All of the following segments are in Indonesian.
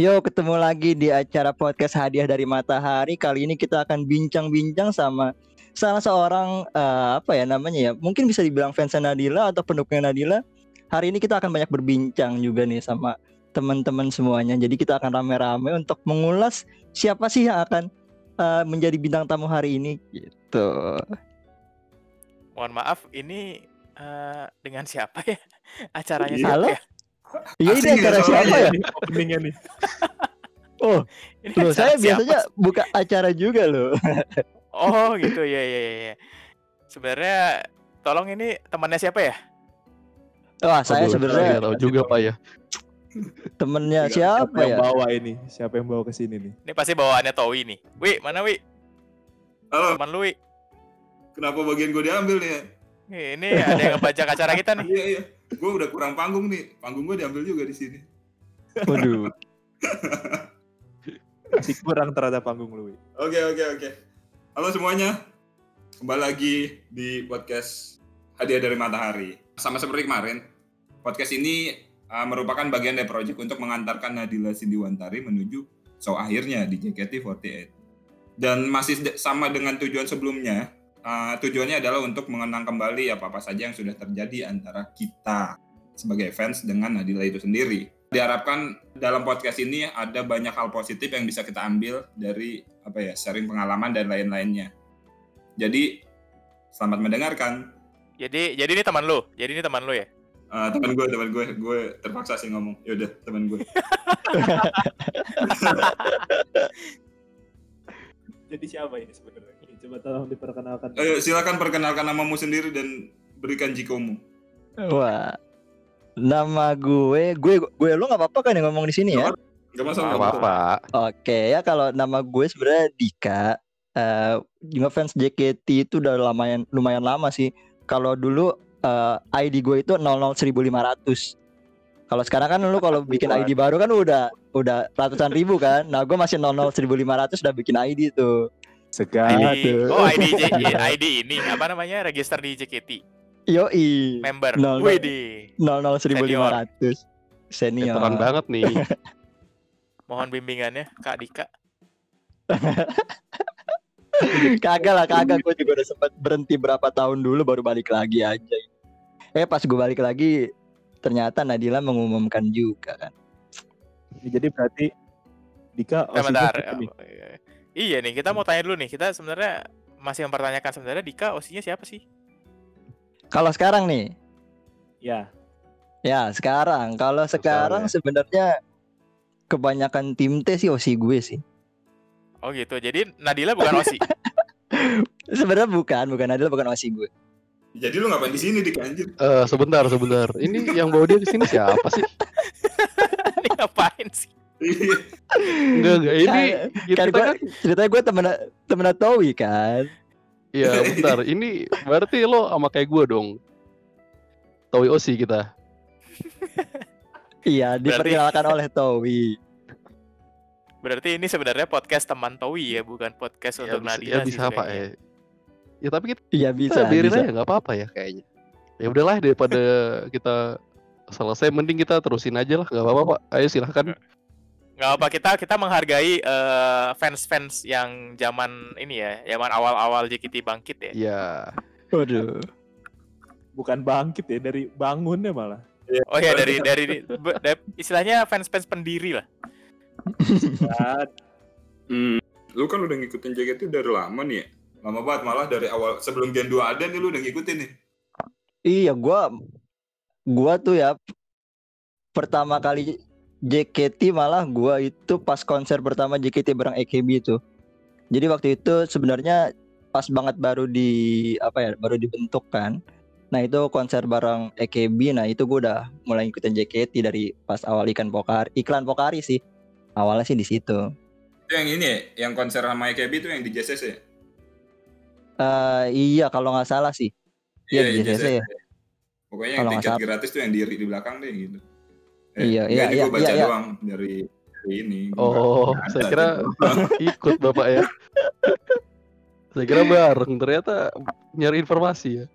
Yo, ketemu lagi di acara podcast Hadiah dari Matahari. Kali ini kita akan bincang-bincang sama salah seorang uh, apa ya namanya ya? Mungkin bisa dibilang fans Nadila atau pendukung Nadila. Hari ini kita akan banyak berbincang juga nih sama teman-teman semuanya. Jadi kita akan rame-rame untuk mengulas siapa sih yang akan uh, menjadi bintang tamu hari ini gitu. Mohon maaf, ini uh, dengan siapa ya? Acaranya Iya. siapa Halo? ya? Iya ini Asing acara ya siapa ya? Nih, openingnya nih. Oh, Ini loh, saya siapa biasanya buka acara juga loh. Oh gitu ya ya ya. ya. Sebenarnya tolong ini temannya siapa ya? Wah, saya sebenarnya nggak tahu juga pak ya. temennya Siapa siapa yang ya? bawa ini? Siapa yang bawa ke sini nih? Ini pasti bawaannya Towi nih. Wi, mana Wi? Halo, Teman lu Wi. kenapa bagian gue diambil nih ya? Nih, Ini ada yang ngebajak acara kita nih. Iya, iya. Gue udah kurang panggung nih. Panggung gue diambil juga di sini. Waduh. Masih kurang terhadap panggung lu. Oke, oke, oke. Halo semuanya. Kembali lagi di podcast Hadiah dari Matahari. Sama seperti kemarin, podcast ini uh, merupakan bagian dari proyek untuk mengantarkan Nadila Sindiwantari menuju show akhirnya di JKT48. Dan masih sama dengan tujuan sebelumnya, uh, tujuannya adalah untuk mengenang kembali apa-apa saja yang sudah terjadi antara kita sebagai fans dengan Nadila itu sendiri. Diharapkan dalam podcast ini ada banyak hal positif yang bisa kita ambil dari apa ya sharing pengalaman dan lain-lainnya. Jadi selamat mendengarkan. Jadi jadi ini teman lu. Jadi ini teman lu ya. Eh, teman gue, teman gue, gue terpaksa sih ngomong. Yaudah, teman gue. Jadi siapa ini sebenarnya? Coba tolong diperkenalkan. Ayo silakan perkenalkan namamu sendiri dan berikan jikomu. Wah. Nama gue, gue gue lu nggak apa-apa kan yang ngomong di sini ya? Gak masalah. Apa-apa. Oke ya kalau nama gue sebenarnya Dika. Eh ngefans JKT itu udah lumayan lumayan lama sih. Kalau dulu eh, ID gue itu 001.500. Kalau sekarang kan lu kalau bikin ID baru kan udah udah ratusan ribu kan. Nah gue masih 001.500 udah bikin ID tuh. Segar. ID, oh ID J- ID ini apa namanya? Register di JKT. Yoi. Member. Nol, nol. Wih di. 001.500. Senior. Veteran banget nih. Mohon bimbingannya Kak Dika. kagak lah kagak gue juga udah sempat berhenti berapa tahun dulu baru balik lagi aja eh pas gue balik lagi ternyata Nadila mengumumkan juga kan Jadi berarti Dika Eh, OSIS-nya bentar. Iya nih, kita mau tanya dulu nih. Kita sebenarnya masih mempertanyakan sebenarnya Dika osinya siapa sih? kalau sekarang nih Ya. ya sekarang kalau sekarang ya. sebenarnya kebanyakan tim T sih osi gue sih Oh gitu. Jadi Nadila bukan osi. sebenarnya bukan bukan Nadila bukan osi gue Jadi lu ngapain di sini anjir? Eh sebentar sebentar. Ini yang bawa dia ke sini siapa sih? Ini ngapain sih? Iya. Enggak enggak. Ini kita kan kan, ceritanya gue temen temen Towi kan ya bentar. Ini berarti lo sama kayak gue dong. Towi Osi kita. iya Berarti- diperkenalkan oleh Towi Berarti ini sebenarnya podcast teman Towi ya, bukan podcast Ya untuk bisa, Nadila ya sih bisa pak kayaknya. ya. Ya tapi kita iya bisa biarin bisa aja nggak apa-apa ya kayaknya. Ya udahlah daripada kita selesai mending kita terusin aja lah nggak apa-apa pak. Ayo silahkan. Nggak apa kita kita menghargai eh, fans-fans yang zaman ini ya, zaman awal-awal JKT bangkit ya. Ya. waduh Bukan bangkit ya, dari bangunnya malah. Oh ya dari dari be- da- istilahnya fans-fans pendiri lah. Hmm, lu kan udah ngikutin JKT dari lama nih ya? Lama banget malah dari awal sebelum Gen 2 ada nih lu udah ngikutin nih. Iya, gua gua tuh ya pertama kali JKT malah gua itu pas konser pertama JKT bareng AKB itu. Jadi waktu itu sebenarnya pas banget baru di apa ya, baru dibentuk kan. Nah, itu konser bareng AKB. Nah, itu gua udah mulai ngikutin JKT dari pas awal ikan Pokari, iklan Pokari sih. Awalnya sih di situ. Itu yang ini ya, yang konser sama EKB itu yang di JSS ya? Eh iya kalau nggak salah sih. Iya, di JSS ya. Pokoknya yang Kalau tiket salah. gratis tuh yang di di belakang deh gitu. Iya, enggak, iya, iya, gua baca iya, iya. doang dari, dari ini. Oh, Nggak saya ada kira tuh. ikut bapak ya. Saya kira bareng, ternyata nyari informasi ya.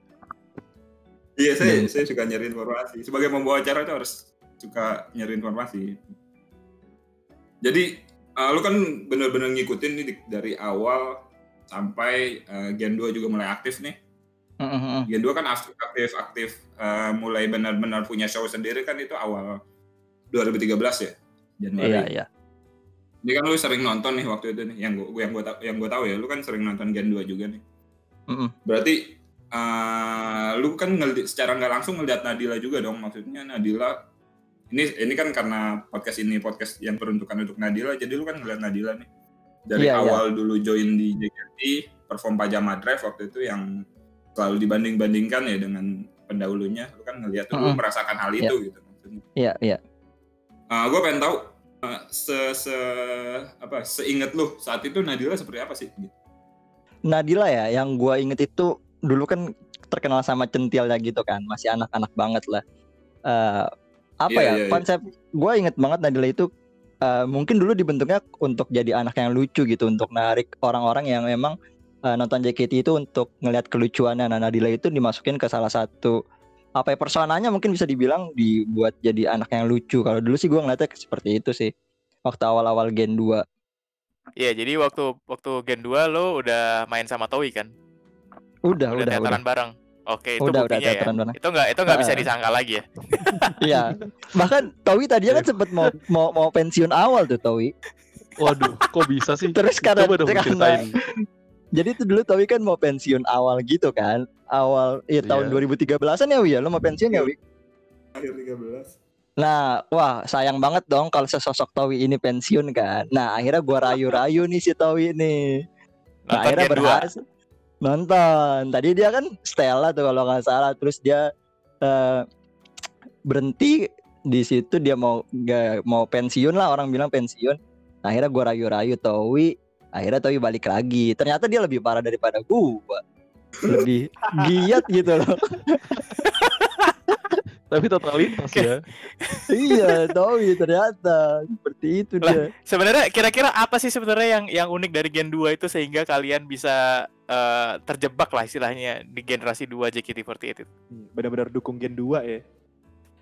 Iya, saya Hmm. saya suka nyari informasi. Sebagai pembawa acara itu harus suka nyari informasi. Jadi eh, lu kan bener-bener ngikutin nih dari awal sampai eh, Gen 2 juga mulai aktif nih. Mm. Gen 2 kan aktif aktif, aktif eh, mulai benar-benar punya show sendiri kan itu awal 2013 ya. Januari. Iya iya. Ini kan lu sering nonton nih waktu itu nih yang gua yang gua yang gua tahu ya, lu kan sering nonton Gen 2 juga nih. Mm, mm. Berarti eh, lu kan ngeli- secara nggak langsung ngeliat Nadila juga dong maksudnya Nadila ini ini kan karena podcast ini podcast yang peruntukan untuk Nadila jadi lu kan ngeliat Nadila nih dari Iya, iya. awal dulu join di JKT perform pajama drive waktu itu yang selalu dibanding-bandingkan ya dengan pendahulunya lu kan ngeliat tuh lu Mm-mm. merasakan hal Iya. itu gitu maksudnya Iya iya. Gue pengen tahu eh, se se apa seinget lu saat itu Nadila seperti apa sih. Nadila ya, yang gua inget itu dulu kan terkenal sama centilnya gitu kan, masih anak-anak banget lah. Eh, apa Iya, ya iya, iya. konsep? Gua inget banget Nadila itu eh, mungkin dulu dibentuknya untuk jadi anak yang lucu gitu, untuk narik orang-orang yang memang eh, nonton JKT itu untuk ngelihat kelucuannya. Nah Nadila itu dimasukin ke salah satu apa ya personanya mungkin bisa dibilang dibuat jadi anak yang lucu. Kalau dulu sih gua ngeliatnya seperti itu sih. Waktu awal-awal Gen 2. Iya, jadi waktu waktu Gen 2 lo udah main sama Toei kan? Udah, udah, udah. teateran bareng. Oke, itu Udah, udah buktinya ya. teateran bareng. Itu nggak itu nggak bisa Heeh. disangka lagi ya. Iya. Bahkan Towi tadinya kan sempat mau mau mau pensiun awal tuh Towi. Waduh, kok bisa sih? Terus karena, Coba dong karena jadi itu dulu Towi kan mau pensiun awal gitu kan. Awal ya tahun Iya. 2013-an ya Wi ya, lo mau pensiun ya Wi? Akhir 13. Nah, wah sayang banget dong kalau sesosok Towi ini pensiun kan. Nah, akhirnya gua rayu-rayu nih si Towi nih. Nah, Nonton akhirnya Gen 2. berhasil. Nonton. Tadi dia kan Stella tuh kalau nggak salah. Terus dia eh, berhenti di situ dia mau nggak mau pensiun lah orang bilang pensiun. Nah, akhirnya gua rayu-rayu Towi. Akhirnya Towi balik lagi. Ternyata dia lebih parah daripada gua. Lebih giat gitu loh. Tapi totalitas ya. iya, Towi ternyata seperti itu Lah, dia. Sebenarnya kira-kira apa sih sebenarnya yang yang unik dari Gen 2 itu sehingga kalian bisa eh, terjebak lah istilahnya di generasi 2 JKT48 itu? Hmm, Benar-benar dukung Gen 2 ya.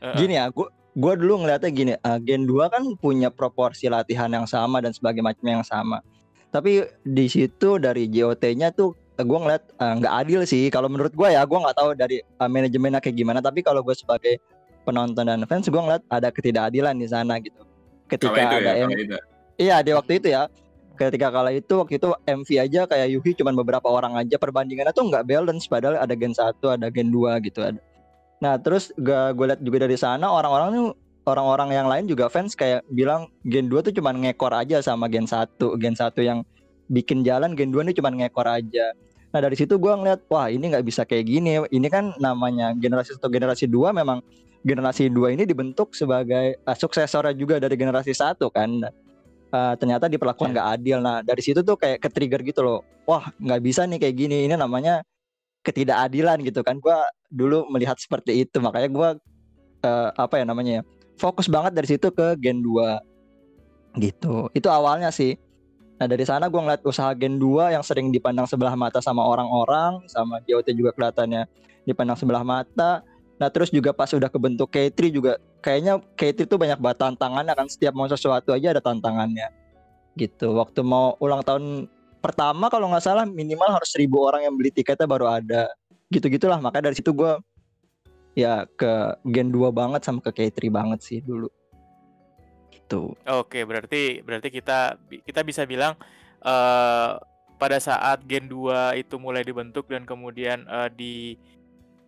Heeh. Gini ya, gua gua dulu ngeliatnya gini, uh, Gen 2 kan punya proporsi latihan yang sama dan sebagai macam yang sama. Tapi di situ dari JOT-nya tuh uh, gua ngeliat uh, nggak adil sih. Kalau menurut gua ya, gua nggak tahu dari uh, manajemennya kayak gimana. Tapi kalau gue sebagai penonton dan fans, gua ngeliat ada ketidakadilan di sana gitu. Ketika itu ada ya, yang kalau itu. Iya di waktu itu ya Ketika kala itu waktu itu MV aja kayak Yuhi cuman beberapa orang aja perbandingannya tuh nggak balance padahal ada gen 1 ada gen 2 gitu ada. Nah terus gue gue lihat juga dari sana orang-orang tuh orang-orang yang lain juga fans kayak bilang gen 2 tuh cuman ngekor aja sama gen 1 gen 1 yang bikin jalan gen 2 ini cuman ngekor aja. Nah dari situ gua ngeliat wah ini nggak bisa kayak gini ini kan namanya generasi satu generasi dua memang generasi dua ini dibentuk sebagai uh, suksesornya juga dari generasi satu kan uh, ternyata diperlakukan nggak adil. Nah dari situ tuh kayak ke trigger gitu loh. Wah nggak bisa nih kayak gini. Ini namanya ketidakadilan gitu kan. Gua dulu melihat seperti itu. Makanya gua uh, apa ya namanya ya fokus banget dari situ ke Gen 2 gitu. Itu awalnya sih. Nah dari sana gua ngeliat usaha Gen 2 yang sering dipandang sebelah mata sama orang-orang, sama JOT juga kelihatannya dipandang sebelah mata. Nah terus juga pas udah kebentuk K3 juga kayaknya K3 tuh banyak banget tantangannya kan setiap mau sesuatu aja ada tantangannya gitu. Waktu mau ulang tahun pertama kalau nggak salah minimal harus seribu orang yang beli tiketnya baru ada gitu gitulah makanya dari situ gua ya ke Gen 2 banget sama ke K3 banget sih dulu gitu. Oke, berarti berarti kita kita bisa bilang eh pada saat Gen 2 itu mulai dibentuk dan kemudian eh, di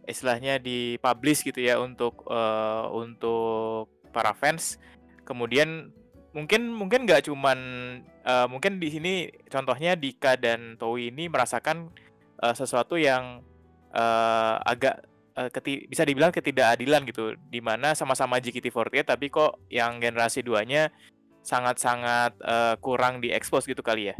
istilahnya dipublish gitu ya untuk eh, untuk para fans. Kemudian mungkin mungkin nggak cuman eh, mungkin di sini contohnya Dika dan Towi ini merasakan eh, sesuatu yang eh, agak eh, keti- bisa dibilang ketidakadilan gitu di mana sama-sama JKT48 tapi kok yang generasi 2-nya sangat-sangat eh, kurang diekspos gitu kali ya.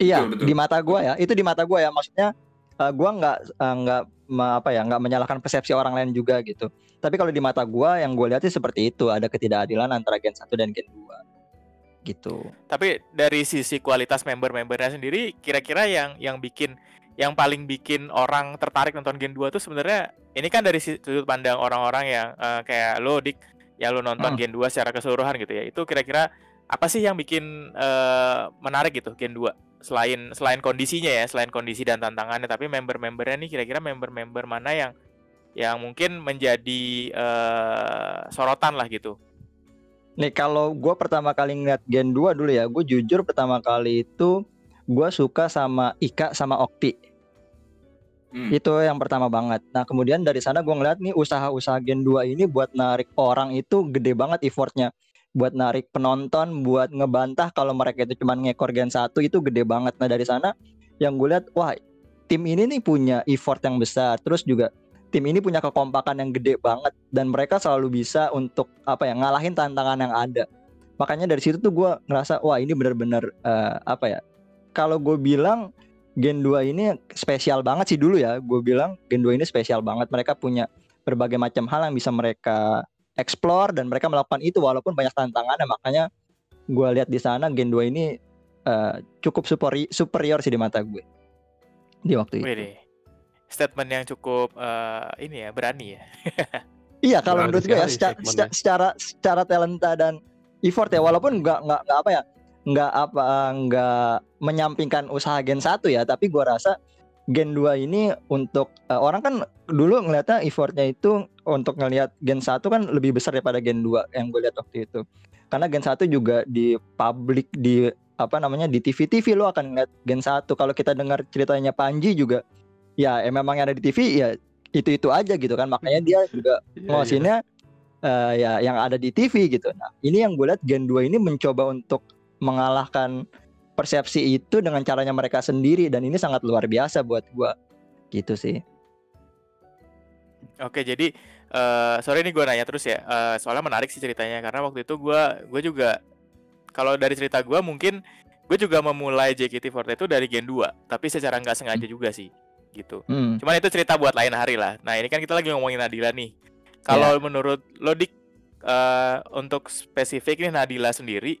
Iya, Betul, betul. di mata gua ya. Itu di mata gua ya. Maksudnya eh, gua nggak eh, nggak apa ya nggak menyalahkan persepsi orang lain juga gitu. Tapi kalau di mata gua yang gue lihat sih seperti itu ada ketidakadilan antara Gen 1 dan Gen 2 gitu. Tapi dari sisi kualitas member-membernya sendiri kira-kira yang yang bikin yang paling bikin orang tertarik nonton Gen 2 tuh sebenarnya ini kan dari sudut pandang orang-orang yang eh, kayak lo Dik yang lo nonton Hmm. Gen 2 secara keseluruhan gitu ya. Itu kira-kira apa sih yang bikin eh, menarik gitu Gen 2 selain selain kondisinya ya selain kondisi dan tantangannya tapi member-membernya nih kira-kira member-member mana yang yang mungkin menjadi eh, sorotan lah gitu Nih kalau gue pertama kali ngeliat Gen 2 dulu ya, gue jujur pertama kali itu gue suka sama Ika sama Okti. Hmm. Itu yang pertama banget. Nah kemudian dari sana gue ngeliat nih usaha-usaha Gen 2 ini buat narik orang itu gede banget effortnya. Buat narik penonton, buat ngebantah kalau mereka itu cuma ngekor Gen 1 itu gede banget. Nah dari sana yang gue lihat wah tim ini nih punya effort yang besar. Terus juga tim ini punya kekompakan yang gede banget dan mereka selalu bisa untuk apa ya ngalahin tantangan yang ada. Makanya dari situ tuh gue ngerasa wah ini benar-benar eh, apa ya? Kalau gue bilang Gen 2 ini spesial banget sih dulu ya. Gue bilang Gen 2 ini spesial banget. Mereka punya berbagai macam hal yang bisa mereka explore dan mereka melakukan itu walaupun banyak tantangannya. Makanya gue lihat di sana Gen 2 ini eh, cukup superi- superior sih di mata gue di waktu itu. Wih, statement yang cukup eh, ini ya berani ya Iya kalau menurut gue ya secara, secara secara secara talenta dan effort ya walaupun nggak nggak nggak apa ya nggak apa nggak menyampingkan usaha Gen 1 ya tapi gua rasa Gen 2 ini untuk eh, orang kan dulu ngelihatnya effortnya itu untuk ngelihat Gen 1 kan lebih besar daripada Gen 2 yang gue lihat waktu itu karena Gen 1 juga di publik di apa namanya di TV-TV lo akan ngeliat Gen 1 kalau kita dengar ceritanya Panji juga ya eh, memang yang ada di TV ya itu-itu aja gitu kan makanya dia juga Iya, iya. ngosinnya eh, ya yang ada di TV gitu. Nah, ini yang gue lihat Gen 2 ini mencoba untuk mengalahkan persepsi itu dengan caranya mereka sendiri dan ini sangat luar biasa buat gua. Gitu sih. Oke, jadi eh sorry nih gue nanya terus ya. Eh, soalnya menarik sih ceritanya karena waktu itu gue gue juga kalau dari cerita gue mungkin gue juga memulai JKT48 itu dari Gen 2, tapi secara nggak sengaja juga sih, gitu. Hmm. Cuman itu cerita buat lain hari lah. Nah ini kan kita lagi ngomongin Nadila nih. Kalau menurut lo dik eh, untuk spesifik nih Nadila sendiri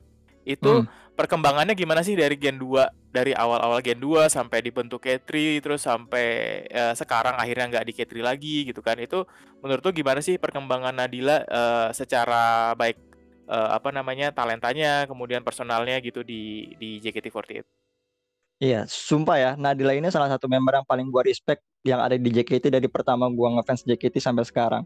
itu Hmm. perkembangannya gimana sih dari Gen 2 dari awal-awal Gen 2 sampai dibentuk K3 terus sampai eh, sekarang akhirnya nggak di K3 lagi gitu kan itu menurut lo gimana sih perkembangan Nadila eh, secara baik eh, apa namanya talentanya kemudian personalnya gitu di di JKT48 Iya, sumpah ya, Nadila ini salah satu member yang paling gua respect yang ada di JKT dari pertama gua ngefans JKT sampai sekarang.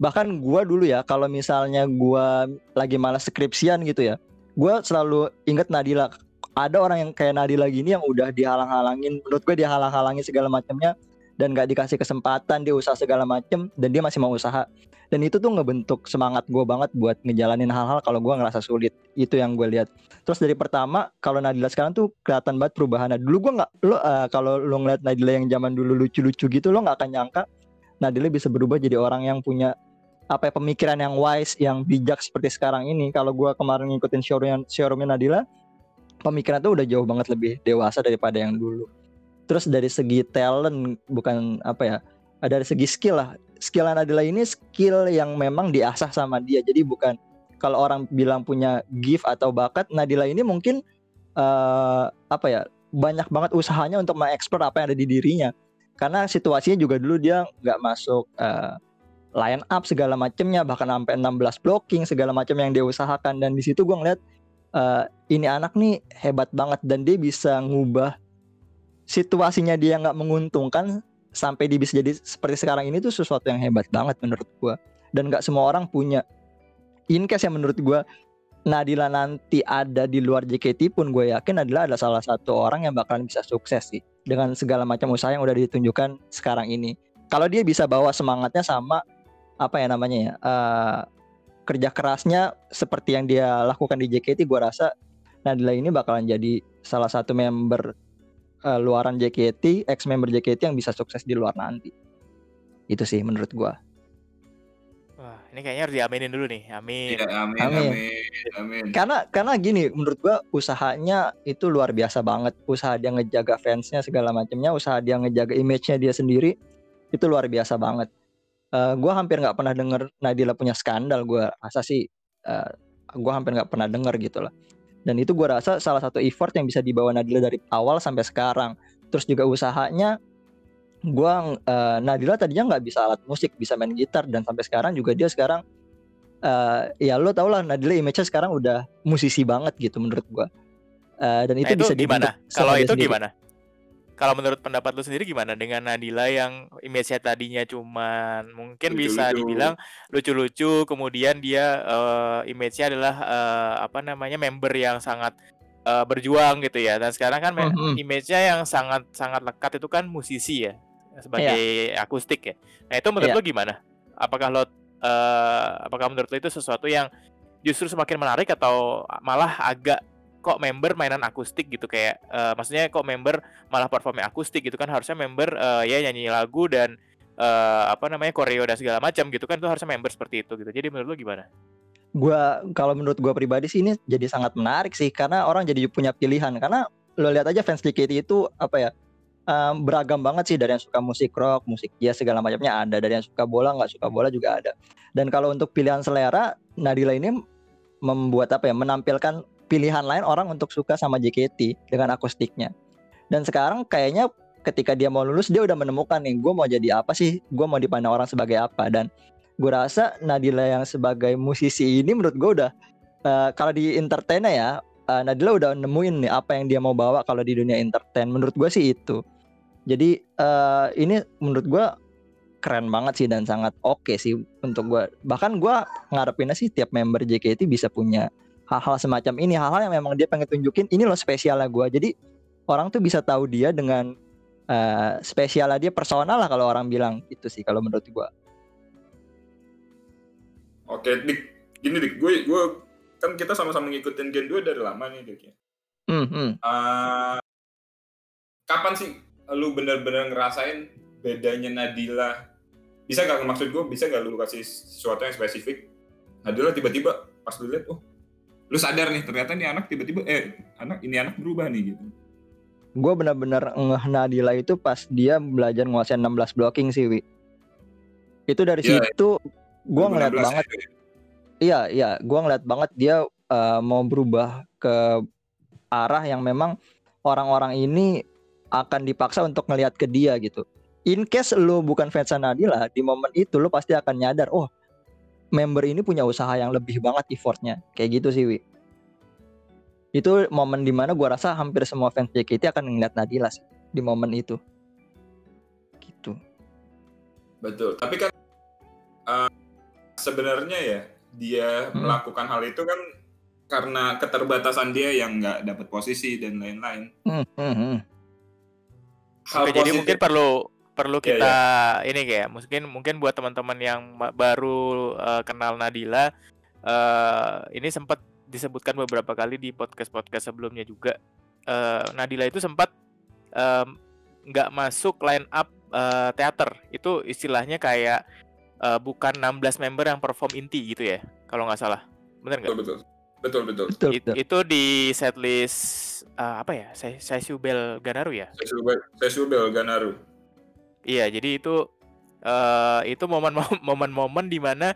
Bahkan gua dulu ya, kalau misalnya gua lagi malas skripsian gitu ya, gua selalu inget Nadila. Ada orang yang kayak Nadila gini yang udah dihalang-halangin, menurut gue dihalang-halangin segala macamnya dan gak dikasih kesempatan dia usaha segala macem dan dia masih mau usaha. Dan itu tuh ngebentuk semangat gue banget buat ngejalanin hal-hal kalau gua ngerasa sulit. Itu yang gue lihat. Terus dari pertama kalau Nadila sekarang tuh kelihatan banget perubahannya. Dulu gua nggak lo eh, kalau lo ngeliat Nadila yang zaman dulu lucu-lucu gitu lo nggak akan nyangka Nadila bisa berubah jadi orang yang punya apa ya, pemikiran yang wise, yang bijak seperti sekarang ini. Kalau gua kemarin ngikutin showroom showroomnya Nadila, pemikiran tuh udah jauh banget lebih dewasa daripada yang dulu. Terus dari segi talent bukan apa ya, eh, dari segi skill lah. Skill Nadila ini skill yang memang diasah sama dia. Jadi bukan kalau orang bilang punya gift atau bakat, Nadila ini mungkin eh apa ya banyak banget usahanya untuk mengeksplor apa yang ada di dirinya. Karena situasinya juga dulu dia nggak masuk eh, line up segala macamnya, bahkan sampai 16 blocking segala macam yang dia usahakan. Dan di situ gue ngeliat eh, ini anak nih hebat banget dan dia bisa ngubah situasinya dia nggak menguntungkan sampai dia bisa jadi seperti sekarang ini tuh sesuatu yang hebat banget menurut gue. Dan nggak semua orang punya in case yang menurut gue Nadila nanti ada di luar JKT pun gue yakin adalah ada salah satu orang yang bakalan bisa sukses sih dengan segala macam usaha yang udah ditunjukkan sekarang ini. Kalau dia bisa bawa semangatnya sama apa ya namanya ya eh, kerja kerasnya seperti yang dia lakukan di JKT, gue rasa Nadila ini bakalan jadi salah satu member eh, luaran JKT, ex member JKT yang bisa sukses di luar nanti. Itu sih menurut gue. wah ini kayaknya harus diaminin dulu nih amin Iya, amin, Amin. amin, amin. karena karena gini menurut gua usahanya itu luar biasa banget usaha dia ngejaga fansnya segala macamnya usaha dia ngejaga image-nya dia sendiri itu luar biasa banget Eh gua hampir nggak pernah denger Nadila punya skandal gua rasa sih eh, gua hampir nggak pernah denger gitu lah dan itu gua rasa salah satu effort yang bisa dibawa Nadila dari awal sampai sekarang terus juga usahanya gua eh, Nadila tadinya nggak bisa alat musik bisa main gitar dan sampai sekarang juga dia sekarang eh, ya lo tau lah Nadila image-nya sekarang udah musisi banget gitu menurut gua. Eh, dan Nah, itu, itu bisa gimana? Kalau itu sendiri. gimana? Kalau menurut pendapat lu sendiri gimana dengan Nadila yang image-nya tadinya cuman mungkin bisa Lucu-lucu. dibilang lucu-lucu, kemudian dia eh, image-nya adalah eh, apa namanya member yang sangat eh, berjuang gitu ya. Dan sekarang kan me- Mhm. image-nya yang sangat sangat lekat itu kan musisi ya sebagai akustik ya. Nah itu menurut Iya. lo gimana? Apakah lo eh, apakah menurut lo itu sesuatu yang justru semakin menarik atau malah agak kok member mainan akustik gitu kayak eh, maksudnya kok member malah performnya akustik gitu kan harusnya member eh, ya nyanyi lagu dan eh, apa namanya koreo dan segala macam gitu kan itu harusnya member seperti itu gitu. Jadi menurut lo gimana? gua kalau menurut gua pribadi sih ini jadi sangat menarik sih karena orang jadi punya pilihan karena lo lihat aja fans JKT itu apa ya em, beragam banget sih dari yang suka musik rock, musik jazz segala macamnya ada dari yang suka bola nggak suka bola juga ada dan kalau untuk pilihan selera Nadila ini membuat apa ya menampilkan pilihan lain orang untuk suka sama JKT dengan akustiknya. Dan sekarang kayaknya ketika dia mau lulus dia udah menemukan nih gue mau jadi apa sih? Gue mau dipandang orang sebagai apa? Dan gue rasa Nadila yang sebagai musisi ini menurut gue udah eh, kalau di entertain ya eh, Nadila udah nemuin nih apa yang dia mau bawa kalau di dunia entertain. Menurut gue sih itu. Jadi eh, ini menurut gue keren banget sih dan sangat oke sih untuk gue bahkan gue ngarepinnya sih tiap member JKT bisa punya hal-hal semacam ini hal-hal yang memang dia pengen tunjukin ini loh spesialnya gue jadi orang tuh bisa tahu dia dengan eh, spesialnya dia personal lah kalau orang bilang itu sih kalau menurut gue Oke, Dik. Gini, Dik. Gue, gue kan kita sama-sama ngikutin Gen 2 dari lama nih, Dik. ya. Hmm, hmm. Eh, kapan sih lu bener-bener ngerasain bedanya Nadila? Bisa gak maksud gue, bisa gak lu kasih sesuatu yang spesifik? Nadila tiba-tiba pas lu lihat, oh, lu sadar nih ternyata ini anak tiba-tiba, eh, anak ini anak berubah nih gitu. gue benar-benar ngeh Nadila itu pas dia belajar nguasain 16 blocking sih Wi itu dari Iya, situ gue ngeliat 2016 banget ya. iya iya gue ngeliat banget dia eh, mau berubah ke arah yang memang orang-orang ini akan dipaksa untuk ngelihat ke dia gitu in case lu bukan fans Nadila di momen itu lu pasti akan nyadar oh member ini punya usaha yang lebih banget effortnya kayak gitu sih Wi itu momen di mana gua rasa hampir semua fans JKT akan ngeliat Nadila sih di momen itu gitu Betul. Tapi kan eh, sebenarnya ya dia Hmm. melakukan hal itu kan karena keterbatasan dia yang nggak dapat posisi dan lain-lain. Hmm, hmm, hmm. Hal Oke, jadi mungkin perlu perlu Iya, kita ini kayak mungkin mungkin buat teman-teman yang baru eh, kenal Nadila eh ini sempat disebutkan beberapa kali di podcast-podcast sebelumnya juga. Eh, Nadila itu sempat em, nggak masuk line up eh, teater. Itu istilahnya kayak eh, bukan 16 member yang perform inti gitu ya, kalau nggak salah. Bener nggak? betul betul betul betul. betul, It- betul. itu di setlist eh, apa ya? Saya saya Bel Ganaru ya. Sesubel Ganaru. Iya, jadi itu eh itu momen momen-momen di mana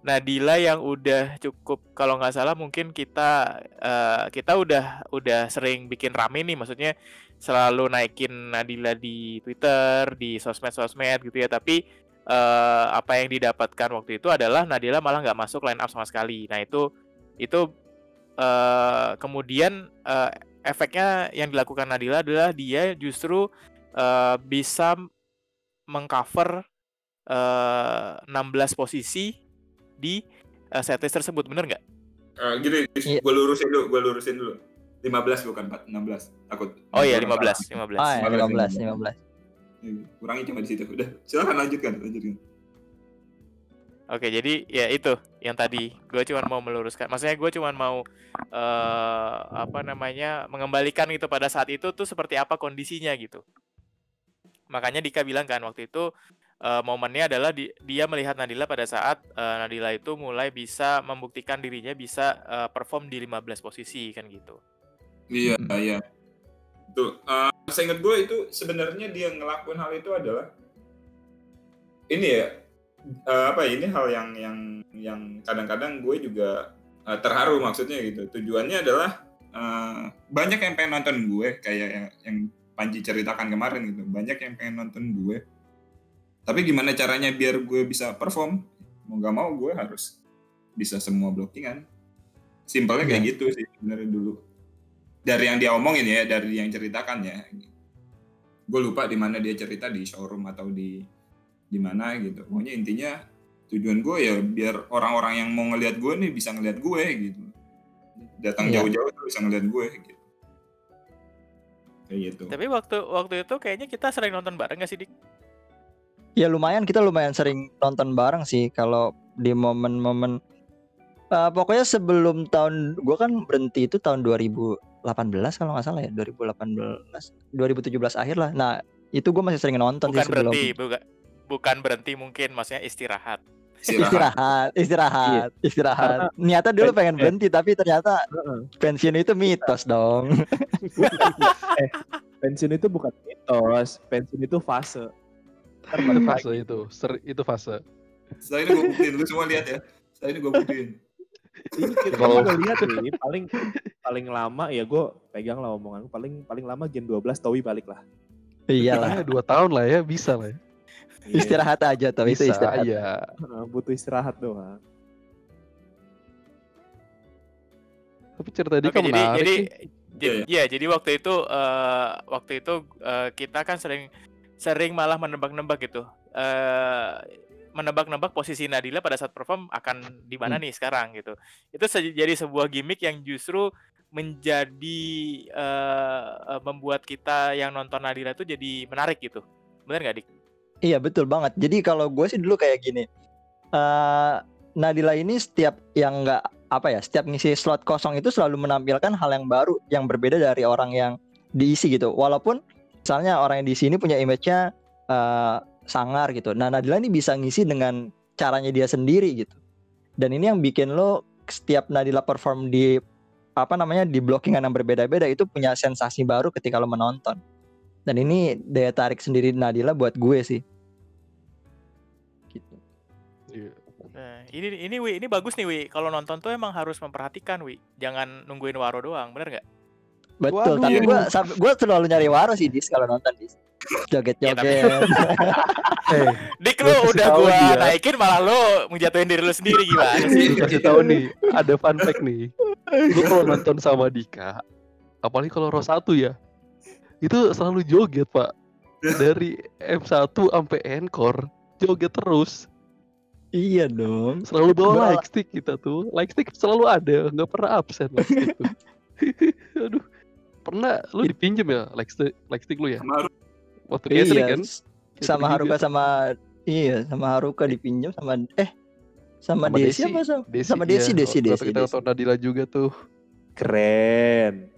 Nadila yang udah cukup kalau nggak salah mungkin kita eh, kita udah udah sering bikin rame nih, maksudnya selalu naikin Nadila di Twitter, di sosmed-sosmed gitu ya. Tapi eh, apa yang didapatkan waktu itu adalah Nadila malah nggak masuk line up sama sekali. Nah itu itu eh, kemudian eh, efeknya yang dilakukan Nadila adalah dia justru eh, bisa mengcover eh 16 posisi di eh, setlist tersebut bener nggak? Eh, gini, Iya. gue lurusin dulu, gue lurusin dulu. 15 bukan 4, 16. Takut. Oh iya Orang 15, salah. 15. Ah, ya, 15, 15, 15. Iya, Kurangi cuma di situ. Udah, silakan lanjutkan, lanjutkan. Oke, jadi ya itu yang tadi gue cuma mau meluruskan. Maksudnya gue cuma mau eh apa namanya mengembalikan gitu pada saat itu tuh seperti apa kondisinya gitu. Makanya Dika bilang kan waktu itu eh, momennya adalah di- dia melihat Nadila pada saat eh, Nadila itu mulai bisa membuktikan dirinya bisa eh, perform di 15 posisi kan gitu. Iya, Hmm. iya. Tuh, eh seingat gue itu sebenarnya dia ngelakuin hal itu adalah ini ya eh, apa ya, ini hal yang yang yang kadang-kadang gue juga eh, terharu maksudnya gitu. Tujuannya adalah eh, banyak yang pengen nonton gue kayak yang, yang Panji ceritakan kemarin gitu. Banyak yang pengen nonton gue. Tapi gimana caranya biar gue bisa perform? Mau gak mau gue harus bisa semua blockingan. Simpelnya kayak Iya. gitu sih sebenarnya dulu. Dari yang dia omongin ya, dari yang ceritakan ya. Gue lupa di mana dia cerita di showroom atau di di mana gitu. Pokoknya intinya tujuan gue ya biar orang-orang yang mau ngelihat gue nih bisa ngelihat gue gitu. Datang Iya. jauh-jauh bisa ngelihat gue gitu. Kayak gitu. Tapi waktu waktu itu kayaknya kita sering nonton bareng gak sih, Dik? Ya lumayan kita lumayan sering nonton bareng sih kalau di momen-momen Eh, pokoknya sebelum tahun gua kan berhenti itu tahun 2018 kalau nggak salah ya 2018 2017 akhir lah. Nah itu gua masih sering nonton Bukan sih sebelum berhenti, bukan bukan berhenti mungkin maksudnya istirahat. Istirahat istirahat istirahat. Niatnya dulu Eh, pengen eh. berhenti tapi ternyata Heeh. pensiun itu mitos dong. eh, pensiun itu bukan mitos, pensiun itu fase. Itu fase lagi. itu, ser- itu fase. Setelah ini gue buktiin, lu semua lihat ya. Setelah ini gue buktiin. Ini kita Kalau- udah lihat nih, paling paling lama ya gue pegang lah omongan paling paling lama gen 12 Towi balik lah. Iyalah Ya, dua tahun lah ya, bisa lah ya. Iya. istirahat aja tuh itu Bisa, istirahat. ya. Heeh, butuh istirahat doang. Tapi cerita dia kan jadi menarik jadi jadi ya jadi waktu itu eh, waktu itu eh, kita kan sering sering malah menebak-nebak gitu. Eh menebak-nebak posisi Nadila pada saat perform akan di mana Hmm. nih sekarang gitu. Itu se- jadi sebuah gimmick yang justru menjadi eh, eh, membuat kita yang nonton Nadila itu jadi menarik gitu. Bener nggak, Dik? Iya betul banget. Jadi kalau gue sih dulu kayak gini. eh Nadila ini setiap yang nggak apa ya, setiap ngisi slot kosong itu selalu menampilkan hal yang baru, yang berbeda dari orang yang diisi gitu. Walaupun misalnya orang yang diisi ini punya image-nya eh, sangar gitu. Nah Nadila ini bisa ngisi dengan caranya dia sendiri gitu. Dan ini yang bikin lo setiap Nadila perform di apa namanya di blockingan yang berbeda-beda itu punya sensasi baru ketika lo menonton. Dan ini daya tarik sendiri Nadila buat gue sih. Gitu. Iya. Nah, ini ini Wi, ini bagus nih Wi. Kalau nonton tuh emang harus memperhatikan Wi. Jangan nungguin Waro doang, bener nggak? Betul, Waduh. tapi gue gue selalu nyari waro sih dis kalau nonton dis. Joget-joget. Eh, Dik lu udah gua dia. naikin malah lu menjatuhin diri lu sendiri gimana sih? kasih tahu nih, ada fun fact nih. Lu kalau nonton sama Dika, apalagi kalau row 1 ya, itu selalu joget, Pak. Dari M1 sampai encore, joget terus. iya dong. Selalu bawa Gua- like stick kita tuh. Like stick selalu ada, nggak pernah absen like stick tuh. Aduh. Pernah lu dipinjem ya like stick, like stick lu ya? Waktu catering Iya, kan? sama Haruka sama iya sama Haruka dipinjam sama eh sama, Sama Desi, Desi. apa sama, Desi, sama Desi iya. Desi Waktu Desi, kita Desi. nonton Nadila juga tuh. Keren.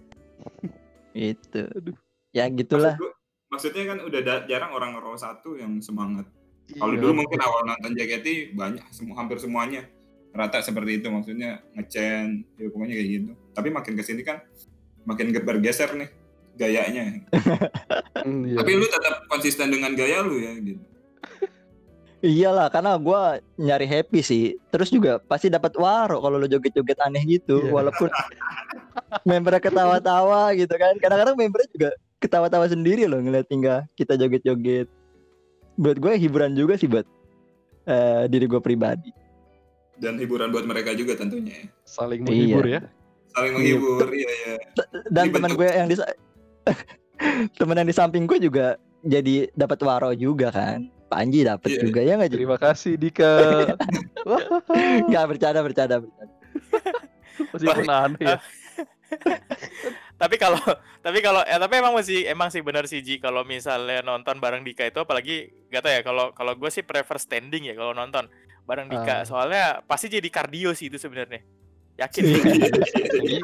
Itu. Aduh. Ya gitulah. Maksud maksudnya kan udah da- jarang orang row satu yang semangat. Kalau Iya, dulu mungkin awal nonton JKT banyak semua hampir semuanya rata seperti itu maksudnya ngecen ya pokoknya kayak gitu. Tapi makin ke sini kan makin ge- bergeser nih gayanya. Hmm, iya. Tapi lu tetap konsisten dengan gaya lu ya gitu. Iyalah karena gua nyari happy sih. Terus juga pasti dapat waro kalau lo joget-joget aneh gitu Iya. walaupun membernya ketawa-tawa gitu kan. Kadang-kadang membernya juga ketawa-tawa sendiri loh ngeliat tinggal kita joget-joget. Buat gue hiburan juga sih buat eh, diri gue pribadi. Dan hiburan buat mereka juga tentunya. ya. saling Iya. menghibur ya. Saling menghibur, iya iya. Dan teman gue yang di teman yang di samping gue juga jadi dapat waro juga kan. Panji dapat Iya. juga ya nggak? Terima kasih Dika. Nggak bercanda bercanda bercanda. masih menahan ya. tapi kalau tapi kalau ya tapi emang masih emang sih benar sih Ji kalau misalnya nonton bareng Dika itu apalagi gak tau ya kalau kalau gue sih prefer standing ya kalau nonton bareng Dika Ah. soalnya pasti jadi kardio sih itu sebenarnya yakin sih.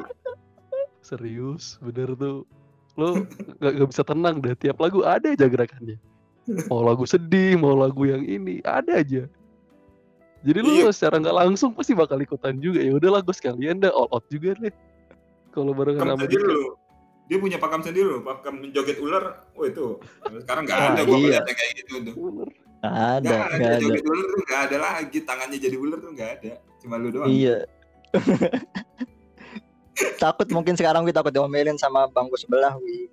Serius, bener tuh. Lo gak, gak bisa tenang deh. Tiap lagu ada aja gerakannya. Mau lagu sedih, mau lagu yang ini, ada aja. Jadi lu Iya. secara nggak langsung pasti bakal ikutan juga. Ya udahlah gue sekalian dah all out juga deh. Kalau barengan Pakam sama lu. Dia punya pakam sendiri loh, pakam joget ular. Oh itu. Sekarang nggak Wah, ada gua iya. kayak gitu tuh. Nggak ada, Nggak ada, nggak ada. joget ular tuh nggak ada lagi. Tangannya jadi ular tuh nggak ada. Cuma lu doang. Iya. takut mungkin sekarang gue takut diomelin sama bangku sebelah wi.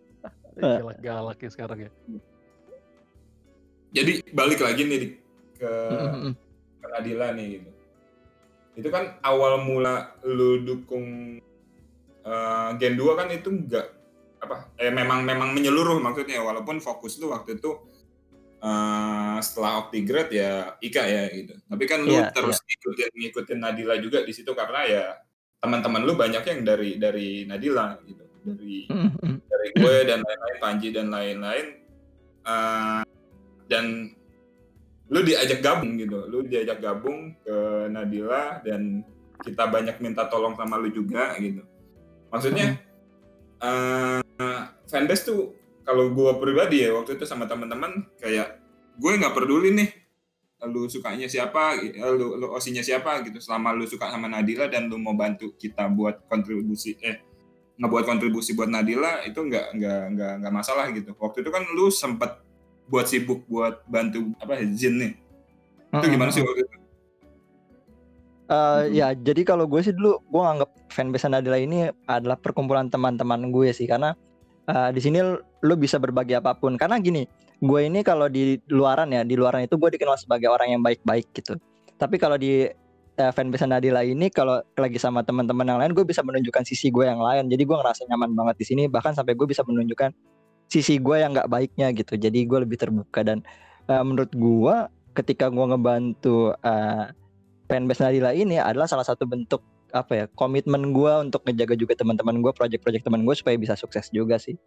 Galak-galak ya sekarang ya. Jadi balik lagi nih ke Nadila nih gitu. itu kan awal mula lu dukung eh, Gen 2 kan itu enggak apa eh memang memang menyeluruh maksudnya walaupun fokus lu waktu itu eh, setelah Optigrade ya Ika ya gitu. Tapi kan lu Iya, terus ngikutin ngikutin Nadila juga di situ karena ya teman-teman lu banyak yang dari dari Nadila gitu. Dari Mm, mm. dari gue dan lain-lain Panji dan lain-lain Eh, dan lu diajak gabung gitu lu diajak gabung ke Nadila dan kita banyak minta tolong sama lu juga gitu maksudnya eh fanbase tuh kalau gue pribadi ya waktu itu sama teman-teman kayak gue nggak peduli nih lu sukanya siapa eh, lu, lu osinya siapa gitu. Selama lu suka sama Nadila dan lu mau bantu kita buat kontribusi eh ngebuat kontribusi buat Nadila itu nggak nggak nggak nggak masalah gitu. Waktu itu kan lu sempet buat sibuk buat bantu apa Zin nih. Itu gimana sih waktu itu Eh, ya jadi kalau gue sih dulu gue nganggap fanbase Nadila ini adalah perkumpulan teman-teman gue sih. Karena eh, di sini lo bisa berbagi apa pun. Karena gini gue ini kalau di luaran ya di luaran itu gue dikenal sebagai orang yang baik-baik gitu. Tapi kalau di eh, fanbase Nadila ini kalau lagi sama teman-teman yang lain gue bisa menunjukkan sisi gue yang lain. Jadi gue ngerasa nyaman banget di sini. Bahkan sampai gue bisa menunjukkan sisi gue yang nggak baiknya gitu. Jadi gue lebih terbuka. Dan eh, menurut gue ketika gue ngebantu eh, fanbase Nadila ini adalah salah satu bentuk apa ya komitmen gue untuk ngejaga juga teman-teman gue project-project teman gue supaya bisa sukses juga sih.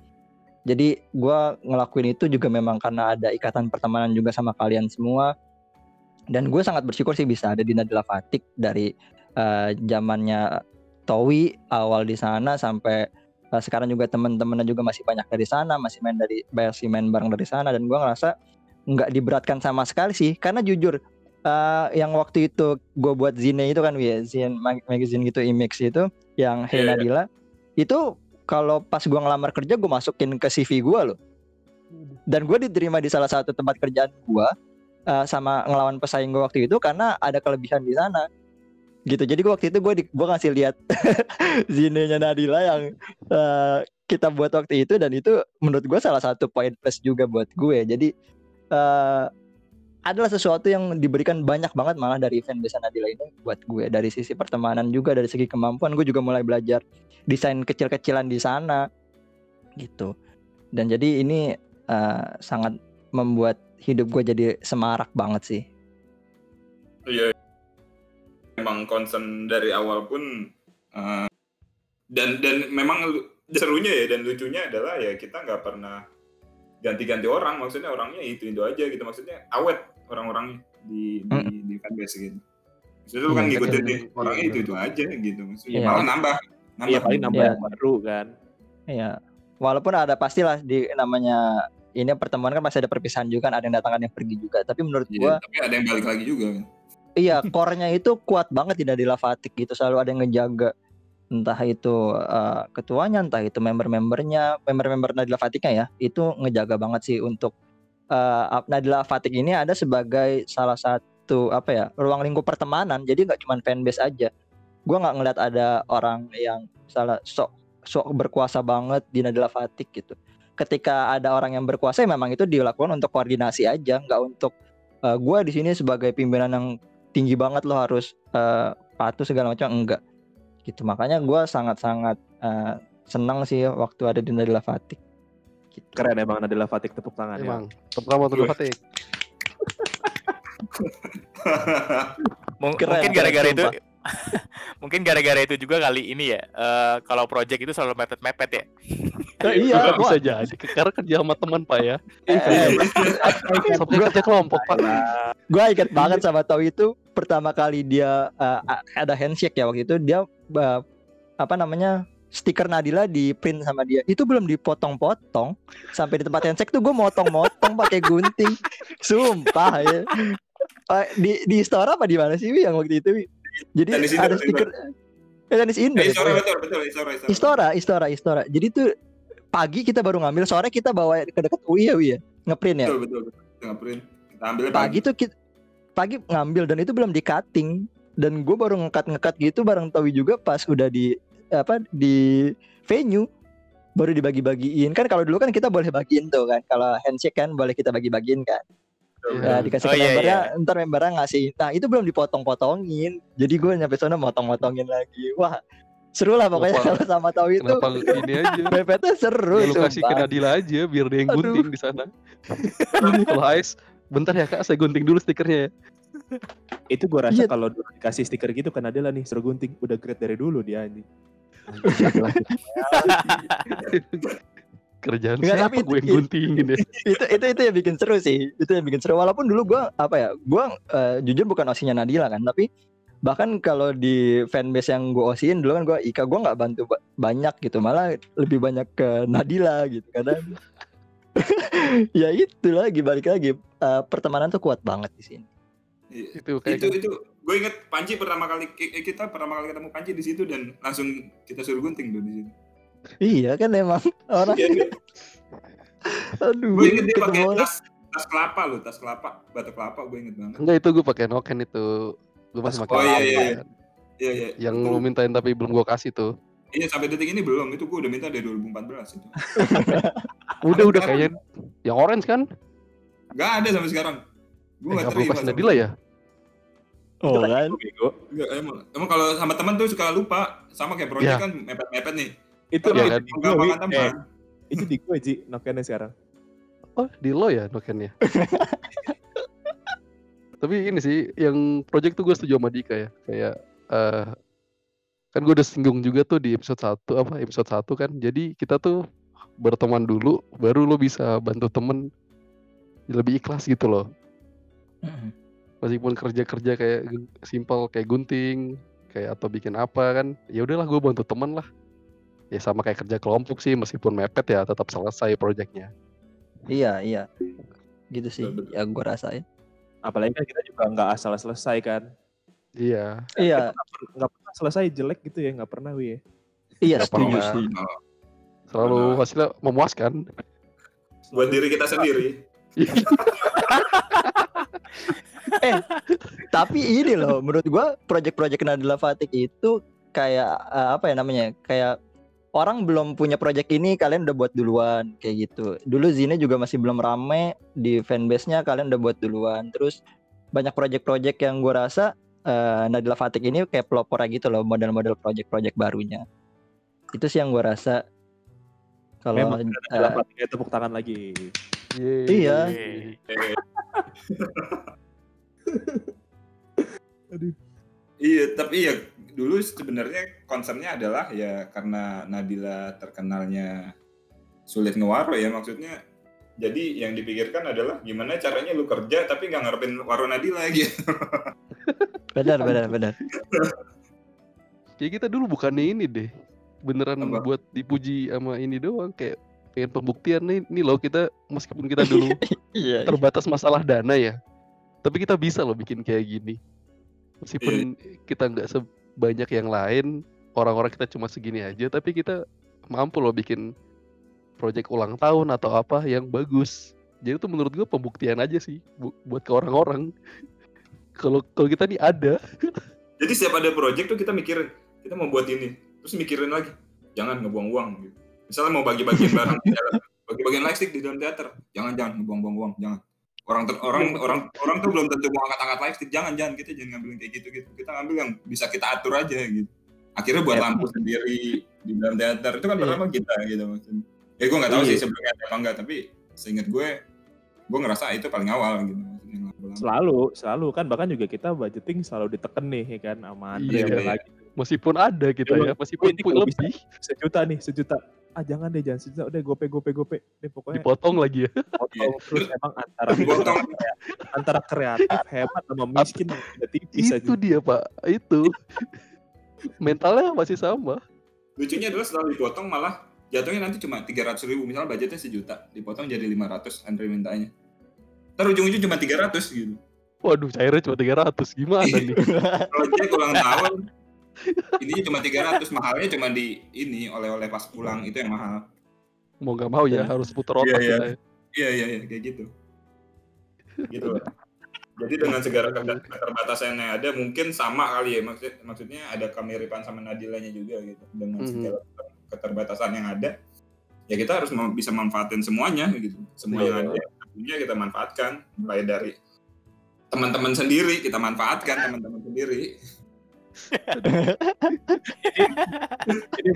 Jadi gue ngelakuin itu juga memang karena ada ikatan pertemanan juga sama kalian semua. Dan gue sangat bersyukur sih bisa ada di Nadila Fatik dari eh, zamannya Towi awal di sana sampai eh, sekarang juga teman-temannya juga masih banyak dari sana masih main dari masih main bareng dari sana. Dan gue ngerasa nggak diberatkan sama sekali sih. Karena jujur eh, yang waktu itu gue buat zine itu kan ya zine mag- magazine gitu image itu yang Hey Iya, iya. Nadila. Itu kalau pas gue ngelamar kerja gue masukin ke CV gue loh. Dan gue diterima di salah satu tempat kerjaan gue eh, sama ngelawan pesaing gue waktu itu karena ada kelebihan di sana. Gitu. Jadi gua waktu itu gue gue ngasih lihat zinenya Nadila yang eh, kita buat waktu itu dan itu menurut gue salah satu poin plus juga buat gue. Jadi eh, adalah sesuatu yang diberikan banyak banget malah dari fanbase Nadila ini buat gue. Dari sisi pertemanan juga dari segi kemampuan gue juga mulai belajar desain kecil-kecilan di sana gitu. Dan jadi ini eh, sangat membuat hidup gue jadi semarak banget sih. Iya. Emang concern dari awal pun eh, dan dan memang serunya ya dan lucunya adalah ya kita nggak pernah ganti-ganti orang maksudnya orangnya itu itu aja gitu maksudnya awet orang-orangnya di di, di fanbase gitu. Maksudnya lu kan Iya, ngikutin di- orangnya itu itu aja gitu maksudnya Iya. malah nambah nambah Iya paling nambah Iya. yang baru kan. Iya. Walaupun ada pastilah di namanya ini pertemuan kan pasti ada perpisahan juga kan ada yang datang ada yang pergi juga tapi menurut Iya, gua tapi ada yang balik lagi juga kan. iya core-nya itu kuat banget tidak di Lavatik gitu selalu ada yang ngejaga entah itu eh, ketuanya entah itu member-membernya member-member Nadila Fatiknya ya itu ngejaga banget sih untuk eh, Nadila Fatik ini ada sebagai salah satu apa ya ruang lingkup pertemanan. Jadi nggak cuma fanbase aja. Gua nggak ngeliat ada orang yang salah sok sok berkuasa banget di Nadila Fatik gitu. Ketika ada orang yang berkuasa ya memang itu dilakukan untuk koordinasi aja nggak untuk eh, gua di sini sebagai pimpinan yang tinggi banget lo harus eh, patuh segala macam enggak gitu makanya gua sangat-sangat eh, senang sih waktu ada di Nadila Fatik gitu. Keren emang Nadila Fatik tepuk tangan ya. Emang. Pertama tuh Wih. Fatik. Mung- Keren, mungkin gara-gara itu sumpah. mungkin gara-gara itu juga kali ini ya eh, kalau project itu selalu mepet-mepet ya Eh, iya Juga bisa jadi. Karena kerja sama teman Pak ya. eh, Sampai kerja kelompok Pak. gua inget banget sama Tau itu pertama kali dia eh, a- ada handshake ya waktu itu dia eh, apa namanya stiker Nadila di print sama dia itu belum dipotong-potong sampai di tempat handshake tuh gue motong-motong pakai gunting sumpah ya Eh, di di store apa di mana sih Wi yang waktu itu Wi? Jadi Tenis ada stiker eh tenis indoor Eh, ya, Istora pokoknya. betul betul Istora Istora. Istora, Istora, Istora. Jadi tuh pagi kita baru ngambil, sore kita bawa ke dekat UI ya, Wi ya, ngeprint ya. Betul betul betul. Kita print. Kita ambilnya Pagi tuh kita, pagi ngambil dan itu belum di cutting dan gue baru ngekat ngekat gitu bareng Tawi juga pas udah di apa di venue baru dibagi-bagiin kan kalau dulu kan kita boleh bagiin tuh kan kalau handshake kan boleh kita bagi-bagiin kan Nah, dikasih Oh, ke iya, membernya, ntar membernya ngasih. Nah, itu belum dipotong-potongin. Jadi gue nyampe sana motong-motongin lagi. Wah, seru lah pokoknya Kenapa- kalau sama tahu itu. Kenapa ini aja? Mepetnya seru. Ya, lu kasih ke. Nadila aja biar dia yang Aduh. gunting di sana. Kalau Ais, bentar ya kak, saya gunting dulu stikernya ya. Itu gue rasa Iya. kalau dikasih stiker gitu kan Nadila nih suruh gunting udah grade dari dulu dia anjing. Kerjaan Enggak, siapa tapi gue yang itu- guntingin ya? itu itu itu yang bikin seru sih. Itu yang bikin seru. Walaupun dulu gua apa ya gua eh, jujur bukan osinya Nadila kan tapi bahkan kalau di fanbase yang gua osiin dulu kan gua Ika gua nggak bantu ba- banyak gitu. Malah lebih banyak ke Nadila gitu. Kadang ya itu lagi balik lagi. Eh, pertemanan tuh kuat banget di sini. Itu kayak itu itu. Gue inget Panji pertama kali eh, kita pertama kali ketemu Panji di situ dan langsung kita suruh gunting tuh di situ. Iya kan emang orang Iya, aduh gue inget dia pakai tas tas kelapa loh, tas kelapa, batu kelapa gue inget banget. Enggak itu gue pakai noken itu. Gue masih pakai Oh, iya, iya, iya. Iya iya. Yang lu mintain tapi belum gue kasih tuh. Iya sampai detik ini belum. Itu gue udah minta dari 2014 itu. Udah udah kayaknya yang orange kan? Gak ada sampai sekarang. Gue Eh, gak terima. kasih sampai- Nadila ya? oh kan. Nggak, emang, emang kalau sama teman tuh suka lupa. Sama kayak project Iya. kan mepet-mepet nih. Itu di kan? di gue. Eh, itu di gue Ji, nokennya sekarang. Oh di lo ya nokennya? Tapi ini sih yang project tuh gue setuju sama Dika ya. Kayak eh kan gue udah singgung juga tuh di episode 1 apa episode 1 kan. Jadi kita tuh berteman dulu baru lo bisa bantu temen lebih ikhlas gitu loh. Meskipun kerja-kerja kayak simple kayak gunting kayak atau bikin apa kan. Ya udahlah gue bantu temen lah. Ya sama kayak kerja kelompok sih meskipun mepet ya tetap selesai projectnya. iya iya gitu sih Betul, yang gua rasain Apalagi kan kita juga nggak asal selesai kan. Iya. iya Nggak pernah selesai jelek gitu ya, nggak pernah Wi. iya Nggak setuju pernah. Oh, Selalu hasilnya memuaskan. buat diri kita sendiri. tapi ini loh menurut gua project-project Nadila Fatik itu kayak eh, apa ya namanya kayak orang belum punya project ini kalian udah buat duluan kayak gitu dulu Zine juga masih belum rame di fanbase-nya kalian udah buat duluan terus banyak project-project yang gua rasa eh, Nadila Fatik ini kayak pelopor gitu loh model-model project-project barunya itu sih yang gua rasa kalau eh, Dalam hatinya tepuk tangan lagi. Iya. Yeay. Iya, tapi ya dulu sebenarnya concernnya adalah ya karena Nadila terkenalnya sulit ngewaro ya maksudnya. Jadi yang dipikirkan adalah gimana caranya lu kerja tapi nggak ngarepin waro Nadila gitu. benar benar benar Kayak kita dulu bukannya ini deh. Beneran Apa? buat dipuji sama ini doang kayak pengen pembuktian nih, nih loh kita meskipun kita dulu iya terbatas masalah dana ya. Tapi kita bisa loh bikin kayak gini. Meskipun kita nggak sebanyak yang lain, orang-orang kita cuma segini aja, tapi kita mampu loh bikin project ulang tahun atau apa yang bagus. Jadi itu menurut gua pembuktian aja sih bu- buat ke orang-orang. Kalau kalau kita nih ada, Jadi setiap ada project tuh kita mikirin kita mau buat ini, terus mikirin lagi jangan ngebuang uang gitu. Misalnya mau bagi-bagiin barang di dalam, bagi-bagiin lightstick di dalam teater, jangan jangan ngebuang-buang uang, jangan. Orang ter- orang orang orang tuh belum tentu mau angkat-angkat lightstick, jangan jangan kita jangan ngambil yang kayak gitu gitu. Kita ngambil yang bisa kita atur aja gitu. Akhirnya buat Ya. lampu sendiri di dalam teater itu kan Iya. pertama kita gitu maksudnya. Ya gue nggak tahu Iya. sih sebelumnya apa enggak, tapi seingat gue gue ngerasa itu paling awal gitu. Selalu, selalu kan bahkan juga kita budgeting selalu diteken nih ya kan sama Andre Iya, iya. lagi meskipun ada kita Iya, ya, meskipun bisa. lebih sejuta nih sejuta ah jangan deh jangan sejuta udah gope gope gope deh pokoknya dipotong lagi ya. potong terus emang antara Dipotong. antara kreatif hebat sama miskin udah tipis aja Itu dia pak, itu mentalnya masih sama. lucunya adalah setelah dipotong malah jatuhnya nanti cuma 300 ribu misalnya budgetnya sejuta dipotong jadi 500 Andre mintanya ntar ujung-ujung cuma 300 gitu Waduh, cairnya cuma 300 gimana nih? project ulang tahun ininya cuma 300 mahalnya cuma di ini oleh-oleh pas pulang itu yang mahal Mau nggak mau ya Iya. harus putar otak Iya, iya. kita ya. iya iya iya kayak gitu gitu jadi dengan segala keter- keterbatasan yang ada mungkin sama kali ya maksud maksudnya ada kemiripan sama Nadilanya juga gitu dengan Mhm. segala keterbatasan yang ada ya kita harus mem- bisa manfaatin semuanya gitu semua yang Iya. ada waktunya kita manfaatkan mulai dari teman-teman sendiri kita manfaatkan teman-teman sendiri Jadi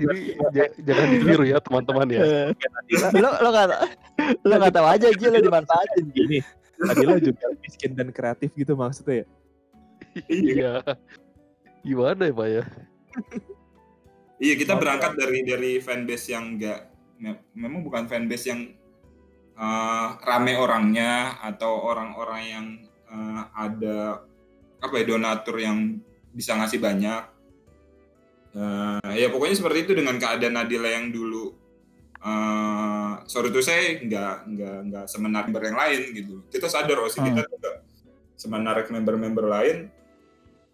j- jangan ditiru ya teman-teman ya. Eh, lo lo nggak lo nggak tahu aja Ji lo dimanfaatin. Gini, Nadila juga miskin dan kreatif gitu maksudnya ya. Iya. Gimana ya Pak ya? iya kita berangkat dari dari fanbase yang enggak memang bukan fanbase yang eh, rame orangnya atau orang-orang yang eh, ada apa ya donatur yang bisa ngasih banyak. Eh, ya pokoknya seperti itu dengan keadaan Nadila yang dulu. Eh sorry tuh saya nggak nggak nggak semenarik member yang lain gitu. Kita sadar oh Hmm. kita nggak semenarik member-member lain.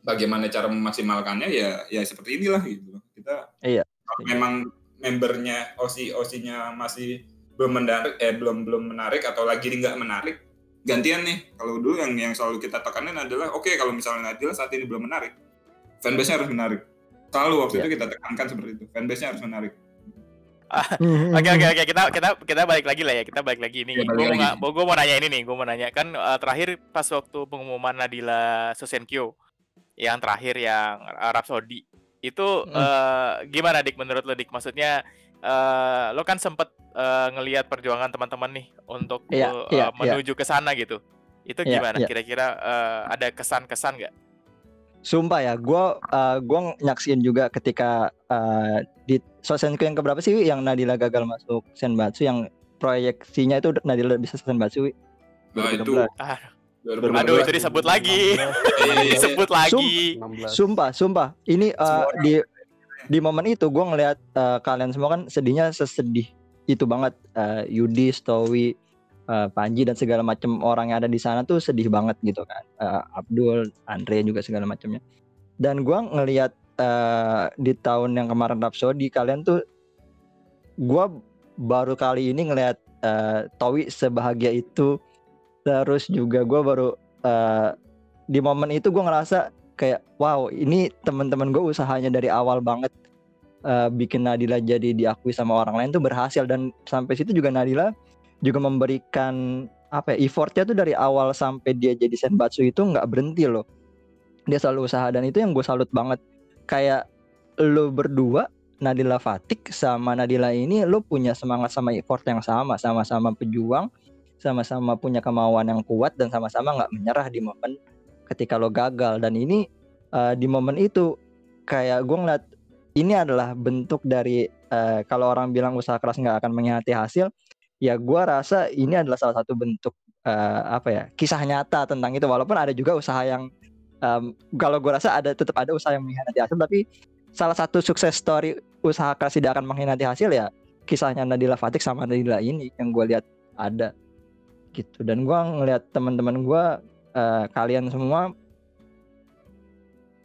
Bagaimana cara memaksimalkannya? Ya ya seperti inilah gitu. Kita Iya. memang membernya osi osinya masih belum menarik eh belum belum menarik atau lagi nggak menarik gantian nih. Kalau dulu yang yang selalu kita tekanin adalah oke kalau misalnya Nadila saat ini belum menarik fanbase-nya harus menarik selalu waktu Iya. itu kita tekankan seperti itu fanbase-nya harh menarik Oke oke oke kita kita kita balik lagi lah ya kita balik lagi nih. Iya, balik Gue mau gue mau nanya ini nih, gue mau nanya kan eh, terakhir pas waktu pengumuman Nadila Sosenkyo yang terakhir yang Arab Saudi itu Hmm. eh, gimana dik menurut lo dik? Maksudnya eh, lo kan sempet eh, ngelihat perjuangan teman-teman nih untuk Iya, eh, iya, iya. menuju ke sana gitu. Itu Iya, gimana? iya. Kira-kira eh, ada kesan-kesan nggak? Sumpah ya, gua uh, gua nyaksiin juga ketika uh, di Sosenku yang keberapa sih yang Nadila gagal masuk Senbatsu yang proyeksinya itu Nadila bisa Senbatsu nah itu 2016. Ah, 2016. Aduh itu disebut lagi, disebut lagi. 16. Sumpah, sumpah. Ini uh, di di momen itu gua ngelihat uh, kalian semua kan sedihnya sesedih itu banget uh, Yudi, Stowi, uh, Panji dan segala macam orang yang ada di sana tuh sedih banget gitu kan. Uh, Abdul, Andre juga segala macamnya. Dan gua ngelihat uh, di tahun yang kemarin Rhapsody kalian tuh gua baru kali ini ngelihat uh, Towi sebahagia itu. Terus juga gua baru uh, di momen itu gua ngerasa kayak wow ini teman-teman gue usahanya dari awal banget uh, bikin Nadila jadi diakui sama orang lain tuh berhasil dan sampai situ juga Nadila juga memberikan apa ya effortnya tuh dari awal sampai dia jadi senbatsu itu nggak berhenti loh. Dia selalu usaha dan itu yang gue salut banget. Kayak lo berdua Nadila Fatik sama Nadila ini lo punya semangat sama effort yang sama. Sama-sama pejuang sama-sama punya kemauan yang kuat dan sama-sama nggak menyerah di momen ketika lo gagal. Dan ini uh, di momen itu kayak gue ngeliat ini adalah bentuk dari uh, kalau orang bilang usaha keras nggak akan mengkhianati hasil ya gue rasa ini adalah salah satu bentuk uh, apa ya kisah nyata tentang itu. Walaupun ada juga usaha yang um, kalau gue rasa ada tetap ada usaha yang mengkhianati hasil. Tapi salah satu sukses story usaha keras tidak akan mengkhianati hasil ya kisahnya Nadila Fatik sama Nadila ini yang gue lihat ada gitu. Dan gue ngelihat teman-teman gue uh, kalian semua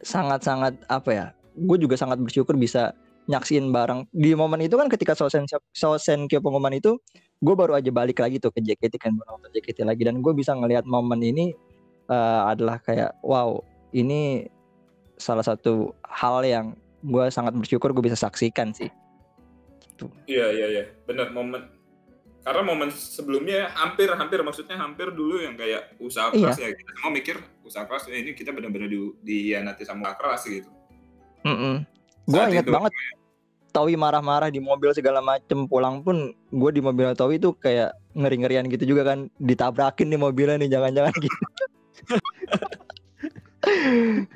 sangat-sangat apa ya gue juga sangat bersyukur bisa nyaksiin bareng. Di momen itu kan ketika Sosen Sosen ke pengumuman itu gue baru aja balik lagi tuh ke JKT kan nonton JKT lagi. Dan gue bisa ngelihat momen ini uh, adalah kayak wow ini salah satu hal yang gue sangat bersyukur gue bisa saksikan sih. Iya iya iya, benar momen. Karena momen sebelumnya hampir hampir maksudnya hampir dulu yang kayak usaha Iya. keras ya. Kita semua mikir usaha keras ya ini kita benar-benar di dihianati sama usaha keras gitu. Gue ingat itu. banget. Towi marah-marah di mobil segala macem pulang pun gue di mobil Towi tuh kayak ngeri-ngerian gitu juga kan. Ditabrakin di mobilnya nih jangan-jangan gitu.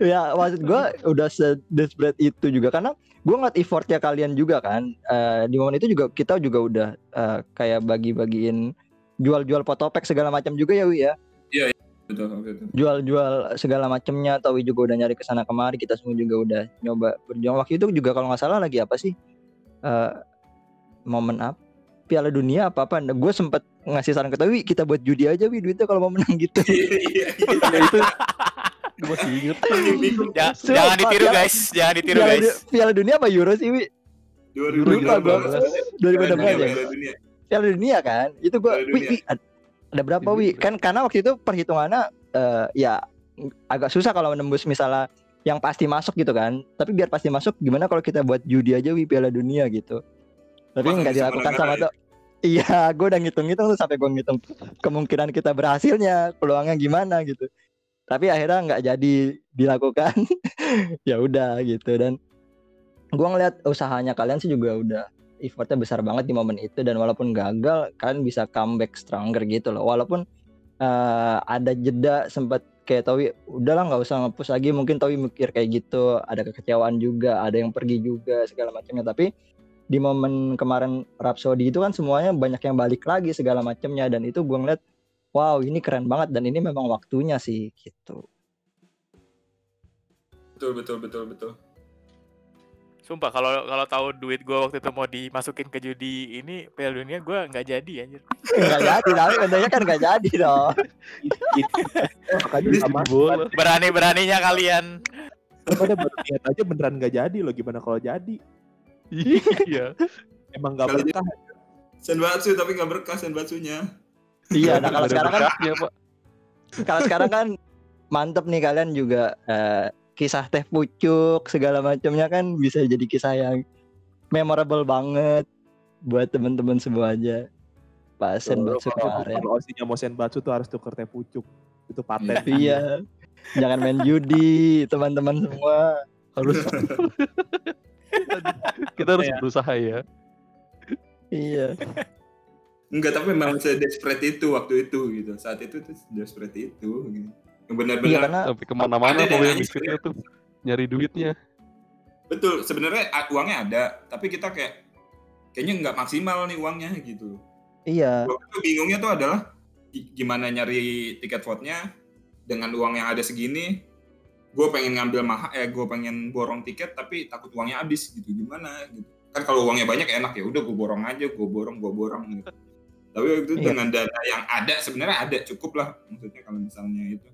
Ya maksud gue udah se-desperate itu juga. Karena gue ngeliat effortnya kalian juga kan. Eh, di momen itu juga kita juga udah eh, kayak bagi-bagiin jual-jual potopek segala macam juga ya Wi ya Betul betul. jual-jual segala macamnya Towi juga udah nyari ke sana kemari kita semua juga udah nyoba berjuang waktu itu juga kalau nggak salah lagi apa sih Eh momen apa Piala Dunia apa apa gue sempet ngasih saran ke Towi kita buat judi aja wi duitnya kalau mau menang gitu Iya iya. Ya itu gue masih inget. Jangan ditiru guys, jangan ditiru Piala, guys. Piala Dunia apa Euro sih wi 2016. Lupa gua. 2016 ya Piala Dunia. Piala Dunia kan itu gue ada berapa wi? kan karena waktu itu perhitungannya eh, ya agak susah kalau menembus misalnya yang pasti masuk gitu kan. Tapi biar pasti masuk gimana kalau kita buat judi aja wi Piala Dunia gitu? Tapi nggak dilakukan sama tuh. Iya, gue udah ngitung-ngitung tuh sampai gue ngitung kemungkinan kita berhasilnya, peluangnya gimana gitu. Tapi akhirnya nggak jadi dilakukan. ya udah gitu dan gue ngeliat usahanya kalian sih juga udah effortnya besar banget di momen itu dan walaupun gagal kalian bisa comeback stronger gitu loh. Walaupun eh, ada jeda sempat kayak Towi udahlah nggak usah ngepus lagi. Mungkin Towi mikir kayak gitu ada kekecewaan juga ada yang pergi juga segala macamnya. Tapi di momen kemarin Rhapsody itu kan semuanya banyak yang balik lagi segala macamnya. Dan itu gue ngeliat wow ini keren banget. Dan ini memang waktunya sih gitu. Betul betul betul betul. Sumpah kalau kalau tahu duit gua waktu itu mau dimasukin ke judi ini Piala Dunia gua nggak jadi anjir. nggak jadi tapi untungnya kan nggak jadi dong Makanya bola. Berani-beraninya kalian. pada baru niat aja beneran gak jadi loh. Gimana kalau jadi? Iya. Emang gak Kalau berkah. Senbatsu tapi nggak berkah senbatsunya. iya nah kalau sekarang kan Pak. kalau sekarang kan mantep nih kalian juga eh, kisah teh pucuk segala macamnya kan bisa jadi kisah yang memorable banget buat teman-teman semua aja pas Senbatsu kemarin Kalau Osinya mau senbatsu tuh harus tuker teh pucuk. Itu paten. iya jangan main judi teman-teman semua Harus kita harus Iya. berusaha ya. iya Enggak, tapi memang se-desperate itu waktu itu gitu. Saat itu tuh desperate itu gitu. Iya benar-benar karena Sampai ke mana-mana nangis, mikirnya tuh nyari duitnya. betul. Sebenarnya uangnya ada, tapi kita kayak kayaknya nggak maksimal nih uangnya gitu. iya Waktu itu bingungnya tuh adalah gi- gimana nyari tiket vote-nya dengan uang yang ada segini. Gue pengen ngambil mahal, eh gue pengen borong tiket tapi takut uangnya habis gitu. Gimana gitu. Kan kalau uangnya banyak enak ya udah gue borong aja, gue borong, gue borong gitu. Tapi waktu itu Iya. dengan dana yang ada sebenarnya ada cukup lah maksudnya kalau misalnya itu.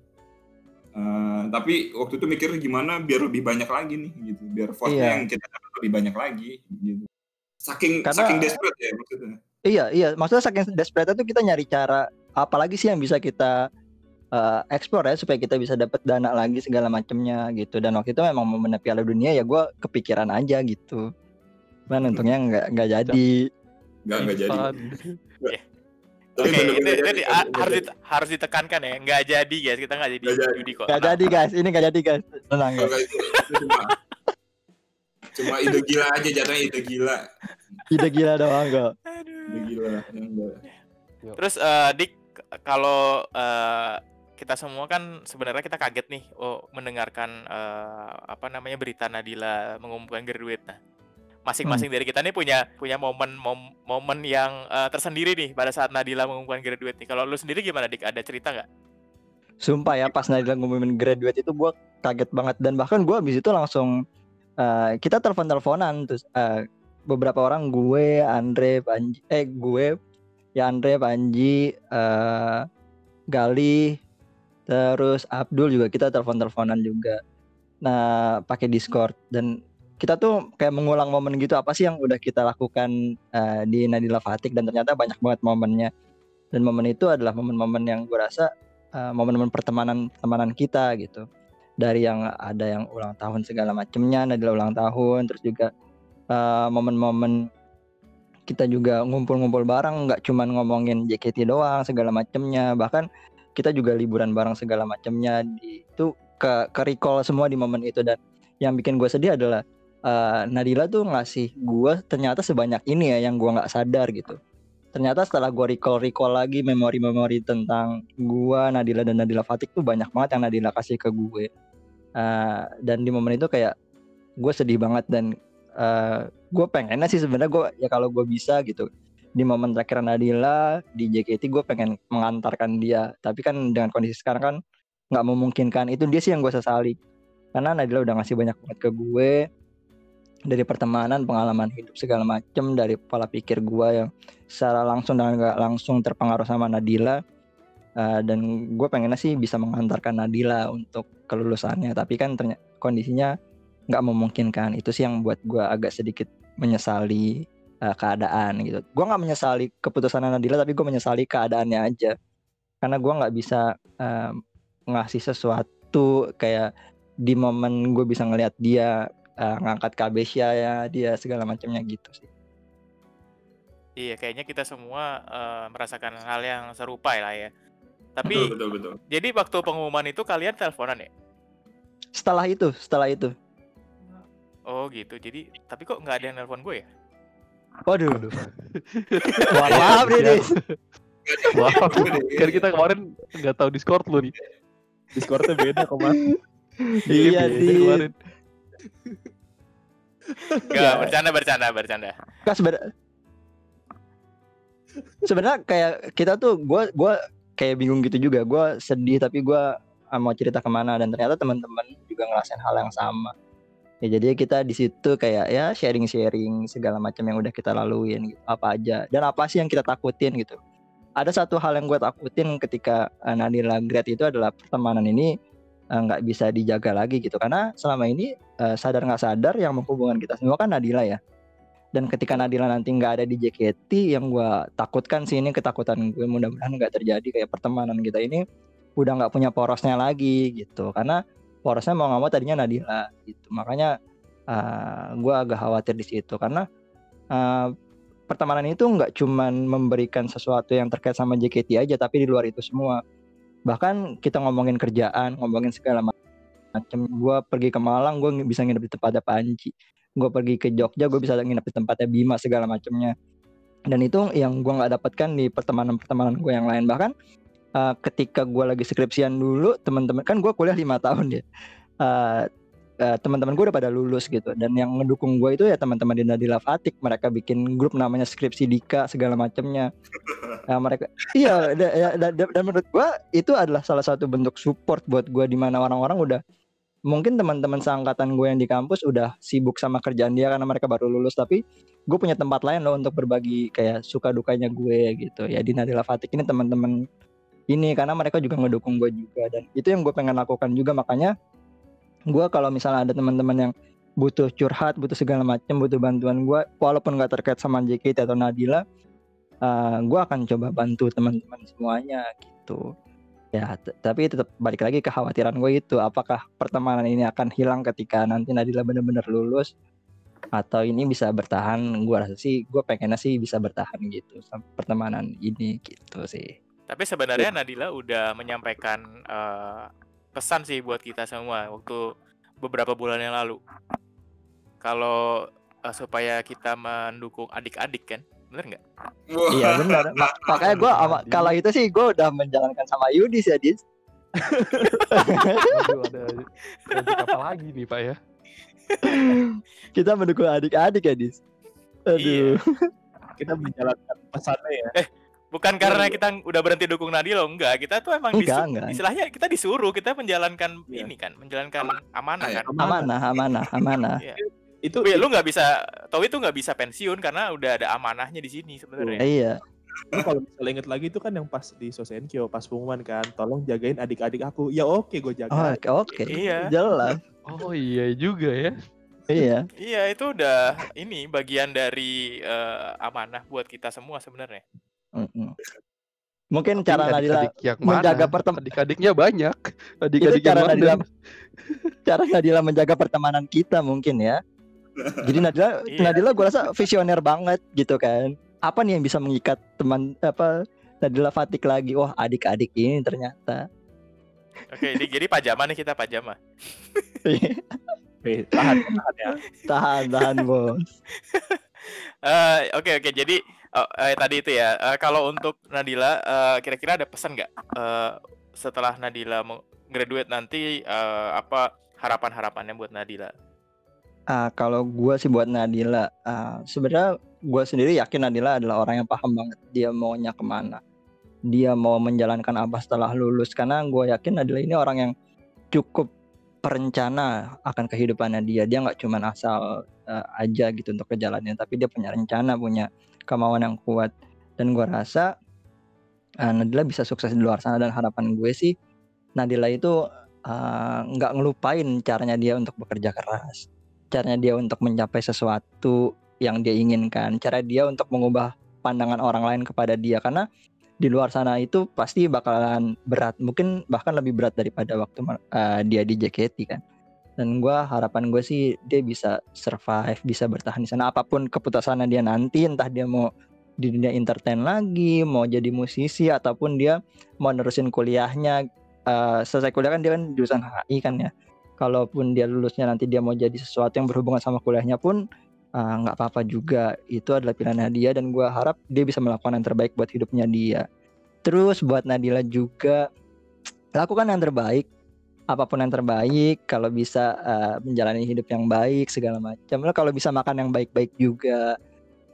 Eh, tapi waktu itu mikir gimana biar lebih banyak lagi nih gitu, biar vote-nya Iya. yang kita dapat lebih banyak lagi gitu. Saking Karena- saking desperate ya maksudnya. Iya, iya. Maksudnya saking desperate itu kita nyari cara apalagi sih yang bisa kita eh, explore ya supaya kita bisa dapat dana lagi segala macamnya gitu. Dan waktu itu memang momen Piala Dunia ya gue kepikiran aja gitu. Cuman untungnya nggak nggak jadi. Nggak nggak jadi. Oke, jadi, di- a- bener-bener harus dit- harus ditekankan ya, nggak jadi guys, kita nggak jadi Nggak jadi. judi kok. Nggak jadi guys. Ini nggak jadi guys. Tenang itu cuma cuma ide gila aja jatuhnya ide gila Ide gila doang kok. ide gila enggak Terus eh, Dik, kalau eh, kita semua kan sebenarnya kita kaget nih, oh mendengarkan eh, apa namanya berita Nadila mengumumkan graduate. Nah, masing-masing dari kita nih punya punya momen mom- momen yang eh, tersendiri nih pada saat Nadila mengumumkan graduate nih. Kalau lu sendiri gimana Dik? Ada cerita nggak? Sumpah ya pas Nadila ngumumin graduate itu gue kaget banget dan bahkan gue abis itu langsung eh, kita telepon-teleponan terus eh, beberapa orang gue, Andre, Panji, eh gue, ya Andre, Panji, eh Gali, terus Abdul juga kita telepon-teleponan juga. Nah pakai Discord dan kita tuh kayak mengulang momen gitu apa sih yang udah kita lakukan eh, di Nadila Fatik? Dan ternyata banyak banget momennya. Dan momen itu adalah momen-momen yang gue rasa uh, momen-momen pertemanan pertemanan kita gitu. Dari yang ada yang ulang tahun segala macemnya Nadila ulang tahun terus juga uh, momen-momen kita juga ngumpul-ngumpul bareng nggak cuman ngomongin JKT doang segala macemnya. Bahkan kita juga liburan bareng segala macemnya. Itu ke ke recall semua di momen itu. Dan yang bikin gue sedih adalah uh, Nadila tuh ngasih gue ternyata sebanyak ini ya yang gue nggak sadar gitu. Ternyata setelah gue recall recall lagi memori-memori tentang gua Nadila dan Nadila Fatik tuh banyak banget yang Nadila kasih ke gue. Eh, dan di momen itu kayak gue sedih banget dan gue pengennya sih sebenarnya gue ya kalau gue bisa gitu. Di momen terakhir Nadila di JKT gue pengen mengantarkan dia. Tapi kan dengan kondisi sekarang kan nggak memungkinkan. Itu dia sih yang gue sesali. Karena Nadila udah ngasih banyak banget ke gue dari pertemanan pengalaman hidup segala macem dari pola pikir gue yang secara langsung dan nggak langsung terpengaruh sama Nadila Uh, dan gue pengennya sih bisa mengantarkan Nadila untuk kelulusannya. Tapi kan ternyata kondisinya nggak memungkinkan. Itu sih yang buat gue agak sedikit menyesali uh, keadaan gitu. Gue nggak menyesali keputusan Nadila tapi gue menyesali keadaannya aja. Karena gue nggak bisa uh, ngasih sesuatu kayak di momen gue bisa ngelihat dia uh, ngangkat Kabesia ya dia segala macamnya gitu sih Iya, kayaknya kita semua eh, merasakan hal yang serupa lah ya. Tapi Betul, betul, betul. jadi waktu pengumuman itu kalian teleponan ya? Setelah itu, setelah itu. Oh gitu. Jadi tapi kok nggak ada yang nelpon gue ya? Waduh. Aduh. Wah, maaf nih, Iya. Dis. Kan kita kemarin nggak tahu Discord lu nih. Discordnya beda kok mas. Iya, Dis. kemarin. Enggak, Ya. bercanda bercanda bercanda. Kan sebenarnya sebenarnya kayak kita tuh gua gua kayak bingung gitu juga. Gua sedih tapi gua ah, mau cerita ke mana dan ternyata teman-teman juga ngerasain hal yang sama. Ya jadi kita di situ kayak ya sharing-sharing segala macam yang udah kita laluin gitu. Apa aja dan apa sih yang kita takutin gitu. Ada satu hal yang gue takutin ketika eh, Nadila grad itu adalah pertemanan ini nggak bisa dijaga lagi gitu. Karena selama ini eh, sadar nggak sadar yang menghubungkan kita semua kan Nadila ya. Dan ketika Nadila nanti nggak ada di JKT yang gue takutkan sih ini ketakutan gue mudah-mudahan nggak terjadi kayak pertemanan kita ini udah nggak punya porosnya lagi gitu. Karena porosnya mau nggak mau tadinya Nadila gitu. Makanya gue agak khawatir di situ. Karena eh, pertemanan itu nggak cuman memberikan sesuatu yang terkait sama JKT aja tapi di luar itu semua bahkan kita ngomongin kerjaan ngomongin segala macam gue pergi ke Malang gue bisa nginep di tempatnya Panji. Gue pergi ke Jogja gue bisa nginep di tempatnya Bima segala macamnya dan itu yang gue nggak dapatkan di pertemanan-pertemanan gue yang lain. Bahkan eh, ketika gue lagi skripsian dulu teman-teman kan gue kuliah lima tahun ya. Eh, eh, teman-teman gue udah pada lulus gitu. Dan yang ngedukung gue itu ya teman-teman di Nadila Fatik mereka bikin grup namanya skripsi Dika segala macamnya Nah, mereka iya da- ya, da- da- dan menurut gue itu adalah salah satu bentuk support buat gue di mana orang-orang udah mungkin teman-teman seangkatan gue yang di kampus udah sibuk sama kerjaan dia karena mereka baru lulus. Tapi gue punya tempat lain loh untuk berbagi kayak suka dukanya gue gitu. Ya di Nadila Fatik ini teman-teman ini karena mereka juga ngedukung gue juga. Dan itu yang gue pengen lakukan juga. Makanya gue kalau misalnya ada teman-teman yang butuh curhat butuh segala macam butuh bantuan gue walaupun nggak terkait sama JKT atau Nadila uh, gue akan coba bantu teman-teman semuanya gitu. Ya tapi tetap balik lagi kekhawatiran gue itu apakah pertemanan ini akan hilang ketika nanti Nadila benar-benar lulus atau ini bisa bertahan? Gue rasa sih gue pengennya sih bisa bertahan gitu sama pertemanan ini gitu sih. Tapi sebenarnya Nadila udah menyampaikan eh, pesan sih buat kita semua waktu beberapa bulan yang lalu. Kalau eh, supaya kita mendukung adik-adik kan, bener nggak? Iya benar Mak- makanya gue kalau itu sih gue udah menjalankan sama Yudis ya Dis Aduh, ada project apa lagi nih Pak ya? kita mendukung adik-adik ya Dis Iya. aduh Kita menjalankan pesannya ya. Bukan karena kita udah berhenti dukung Nadila, loh, enggak. Kita tuh emang Enggak, disu- enggak. istilahnya kita disuruh, kita menjalankan Iya. ini kan, menjalankan amanah Iya. kan. amanah amanah amanah Iya. Itu Tapi lu nggak bisa, Towi tuh nggak bisa pensiun karena udah ada amanahnya di sini sebenarnya. iya Lu kalau misalnya inget lagi itu kan yang pas di Sosenkyo pas pengumuman kan, tolong jagain adik-adik aku. Ya oke gue oh, jaga. oke oke Iya. jelas Oh iya juga ya. iya Iya, itu udah ini bagian dari eh, amanah buat kita semua sebenarnya. Mm-mm. Mungkin Tapi cara Nadila yang menjaga mana? pertem- Adik-adiknya banyak. Adik-adik cara? Nadila cara Nadila menjaga pertemanan kita mungkin ya. Jadi Nadila Iya. Nadila gue rasa visioner banget gitu kan. Apa nih yang bisa mengikat teman apa Nadila Fatik lagi? Wah adik-adik ini ternyata. Oke, jadi, jadi pajama nih kita pajama. Oke, tahan, tahan ya. tahan tahan bos. Eh, Oke oke, jadi oh, eh, tadi itu ya. eh, kalau untuk Nadila, eh, kira-kira ada pesan nggak eh, setelah Nadila graduate nanti eh, apa harapan-harapannya buat Nadila? Ah, kalau gue sih buat Nadila, ah, sebenarnya gue sendiri yakin Nadila adalah orang yang paham banget dia maunya ke mana, dia mau menjalankan apa setelah lulus. Karena gue yakin Nadila ini orang yang cukup perencana akan kehidupannya dia. Dia nggak cuman asal eh, aja gitu untuk ke jalannya, tapi dia punya rencana, punya kemauan yang kuat. Dan gue rasa ah, Nadila bisa sukses di luar sana. Dan harapan gue sih Nadila itu ah, nggak ngelupain caranya dia untuk bekerja keras. Caranya dia untuk mencapai sesuatu yang dia inginkan, cara dia untuk mengubah pandangan orang lain kepada dia. Karena di luar sana itu pasti bakalan berat, mungkin bahkan lebih berat daripada waktu uh, dia di JKT kan. Dan gua harapan gue sih dia bisa survive, bisa bertahan di sana apa pun keputusannya dia nanti, entah dia mau di dunia entertain lagi, mau jadi musisi ataupun dia mau nerusin kuliahnya. Eh, selesai kuliah kan dia kan jurusan HI kan ya. Kalaupun dia lulusnya nanti dia mau jadi sesuatu yang berhubungan sama kuliahnya pun eh, nggak apa-apa juga. Itu adalah pilihannya dia dan gua harap dia bisa melakukan yang terbaik buat hidupnya dia. Terus buat Nadila juga lakukan yang terbaik apa pun yang terbaik kalau bisa eh, menjalani hidup yang baik segala macam. Lo kalau bisa makan yang baik-baik juga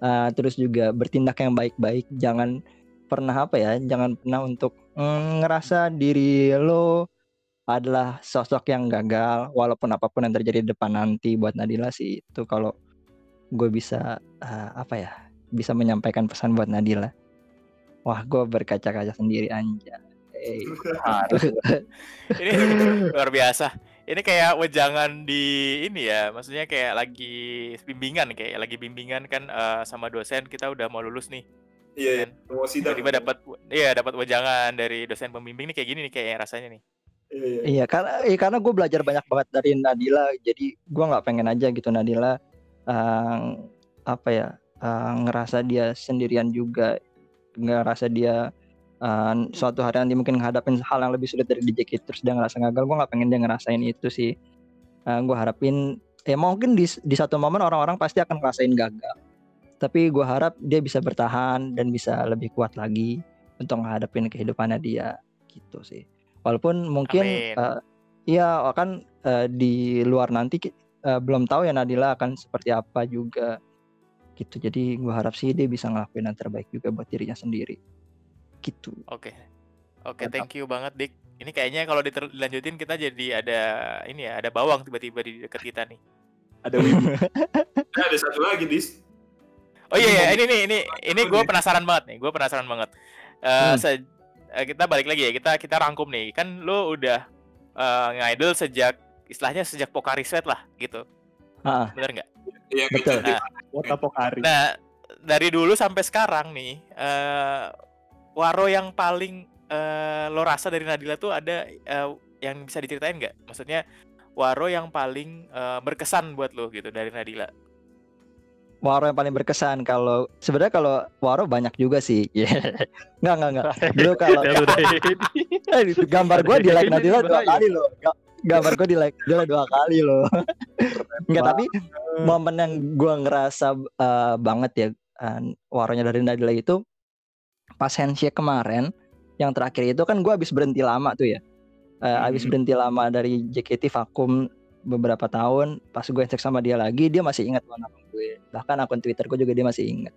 eh, terus juga bertindak yang baik-baik jangan pernah apa ya jangan pernah untuk mm, ngerasa diri lo adalah sosok yang gagal walaupun apa pun yang terjadi di depan nanti buat Nadila sih itu kalau gue bisa eh, apa ya bisa menyampaikan pesan buat Nadila. Wah gue berkaca-kaca sendiri anja Eh, ini luar biasa. Ini kayak wejangan di ini ya, maksudnya kayak lagi bimbingan kayak lagi bimbingan kan eh, sama dosen kita udah mau lulus nih. Iya, iya. Kan? Mau sidang. Tiba-tiba dapat iya dapat wejangan dari dosen pembimbing nih kayak gini nih kayak rasanya nih. Iya, iya. Iya karena eh, karena gue belajar banyak banget dari Nadila jadi gue nggak pengen aja gitu Nadila eh, apa ya eh, ngerasa dia sendirian juga ngerasa dia eh, suatu hari nanti mungkin ngadapin hal yang lebih sulit dari DJ terus dia ngerasa gagal gue nggak pengen dia ngerasain itu sih gue harapin ya mungkin di di satu momen orang-orang pasti akan ngerasain gagal tapi gue harap dia bisa bertahan dan bisa lebih kuat lagi untuk menghadapin kehidupannya dia gitu sih walaupun mungkin Amin. eh, Iya, kan eh, di luar nanti eh, belum tahu ya Nadila akan seperti apa juga gitu. Jadi gua harap sih dia bisa ngelakuin yang terbaik juga buat dirinya sendiri. Gitu. Oke. Oke, Mantap. thank you banget Dik. Ini kayaknya kalau dilanjutin kita jadi ada ini ya, ada bawang tiba-tiba di dekat kita nih. Ada. Nah, ada satu lagi, Dis. Oh iya, iya, Ini nih, ini ini gue penasaran banget nih, gue penasaran banget. Eh, Hmm. se- eh, kita balik lagi ya, kita kita rangkum nih. Kan lo udah eh, ngidol sejak istilahnya sejak Pokari Sweat lah gitu, Ah, bener nggak? Iya, Betul. gitu. Wota Pokari. Nah, dari dulu sampai sekarang nih, eh waro yang paling eh, lo rasa dari Nadila tuh ada eh, yang bisa diceritain nggak? Maksudnya waro yang paling eh, berkesan buat lo gitu dari Nadila. Waro yang paling berkesan kalau sebenarnya kalau Waro banyak juga sih. Yeah. Nggak nggak nggak. Dulu kalau gambar gue di like Nadila dua kali loh. Ga- Gambar gue di like Nadila dua kali loh. Enggak tapi momen yang gue ngerasa eh, banget ya eh, waronya dari Nadila itu pas handshake kemarin yang terakhir itu kan gue habis berhenti lama tuh ya. Eh, habis Mhm. berhenti lama dari JKT vakum beberapa tahun pas gue cek sama dia lagi dia masih ingat loh nama gue. Bahkan akun Twitter gue juga dia masih ingat.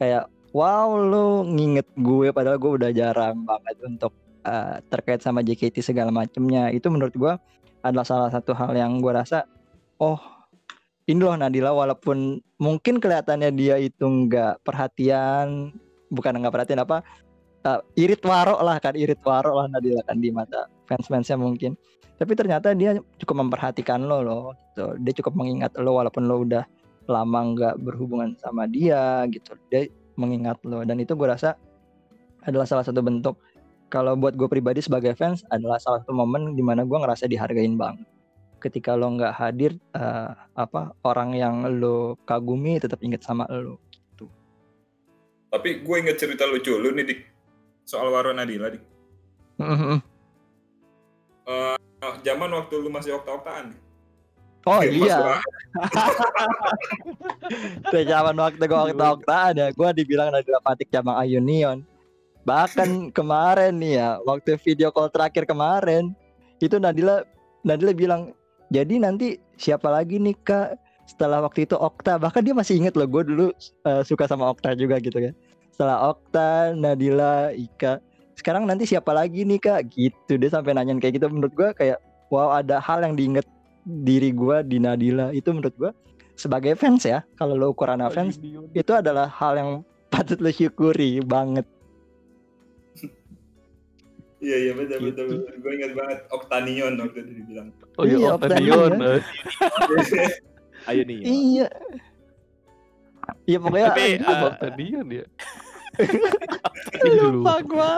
Kayak wow lu nginget gue padahal gue udah jarang banget untuk eh, terkait sama JKT segala macemnya. Itu menurut gue adalah salah satu hal yang gue rasa oh ini loh Nadila. Walaupun mungkin kelihatannya dia itu nggak perhatian bukan nggak perhatian apa eh, irit warok lah kan irit warok lah Nadila kan di mata fans fansnya mungkin. Tapi ternyata dia cukup memperhatikan lo loh gitu. dia cukup mengingat lo walaupun lo udah lama nggak berhubungan sama dia gitu. Dia mengingat lo. Dan itu gue rasa adalah salah satu bentuk kalau buat gue pribadi sebagai fans adalah salah satu momen di mana gue ngerasa dihargain banget. Ketika lo nggak hadir eh, apa orang yang lo kagumi tetap inget sama lo Tapi gue inget cerita lucu lu nih, Dik. Soal Waro Nadila, Dik. Eh, zaman waktu lu masih okta-oktaan. oh Kayak iya pas Tuh zaman waktu gue waktu oktaan ya gue dibilang Nadila Fatik cabang Ayunion bahkan kemarin nih ya waktu video call terakhir kemarin itu Nadila Nadila bilang jadi nanti siapa lagi nih kak setelah waktu itu Okta bahkan dia masih inget loh gue dulu eh, suka sama Okta juga gitu kan setelah Okta Nadila Ika sekarang nanti siapa lagi nih kak gitu dia sampai nanyain kayak gitu menurut gue kayak wow ada hal yang diinget diri gue di Nadila itu menurut gue sebagai fans ya kalau lo ukuran fans itu adalah hal yang patut lo syukuri banget Iya, iya, betul, Gitu. betul, betul. Gue inget banget. Oktanion waktu itu dibilang. Oh iya, Iya, Octanion. Octanion. Ayo nih. ya. iya Iya pokoknya Tapi, Octanion ya. Ini dulu. lupa gua.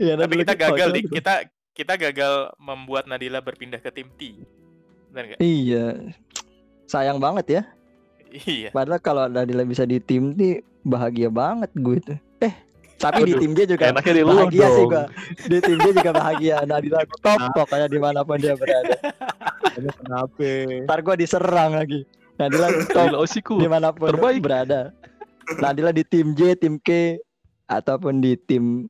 Iya, Tapi kita gagal tuh. kita kita gagal membuat Nadila berpindah ke tim T. Benar nggak? Iya. Sayang banget ya. Iya. Padahal kalau Nadila bisa di tim nih bahagia banget gue tuh. Eh, tapi di Aduh, tim dia juga Enaknya di lu bahagia sih dong. gua. Di tim dia juga bahagia. Nadila top pokoknya di mana pun dia berada. Ini kenapa? Ntar gua diserang lagi. Nadila top di mana pun terbaik. berada. Nadila di tim J, tim K, ataupun di tim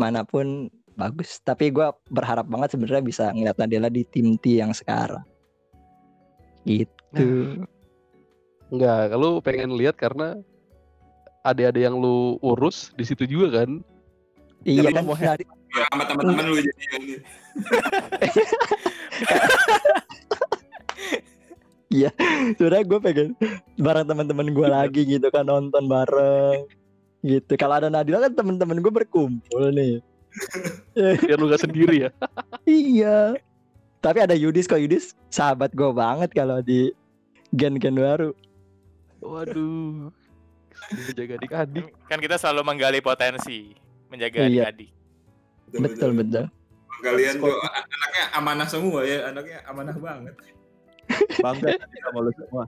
mana pun bagus. Tapi gua berharap banget sebenarnya bisa ngeliat Nadila di tim T yang sekarang. Gitu. Enggak, lu pengen lihat karena ada-ada yang lu urus di situ juga kan. iya kan mau Nadi- Ya, sama teman-teman lu jadi ini. sebenarnya gue pengen bareng teman-teman gue lagi gitu kan nonton bareng gitu kalau ada Nadila kan teman-teman gue berkumpul nih Biar lu gak sendiri ya. iya tapi ada Yudis kok Yudis sahabat gue banget kalau di gen-gen baru Waduh. Menjaga adik-adik. Kan kita selalu menggali potensi, menjaga Iya. adik-adik. betul betul Kalian tuh anaknya amanah semua ya, anaknya amanah banget. Bangga sama lu semua.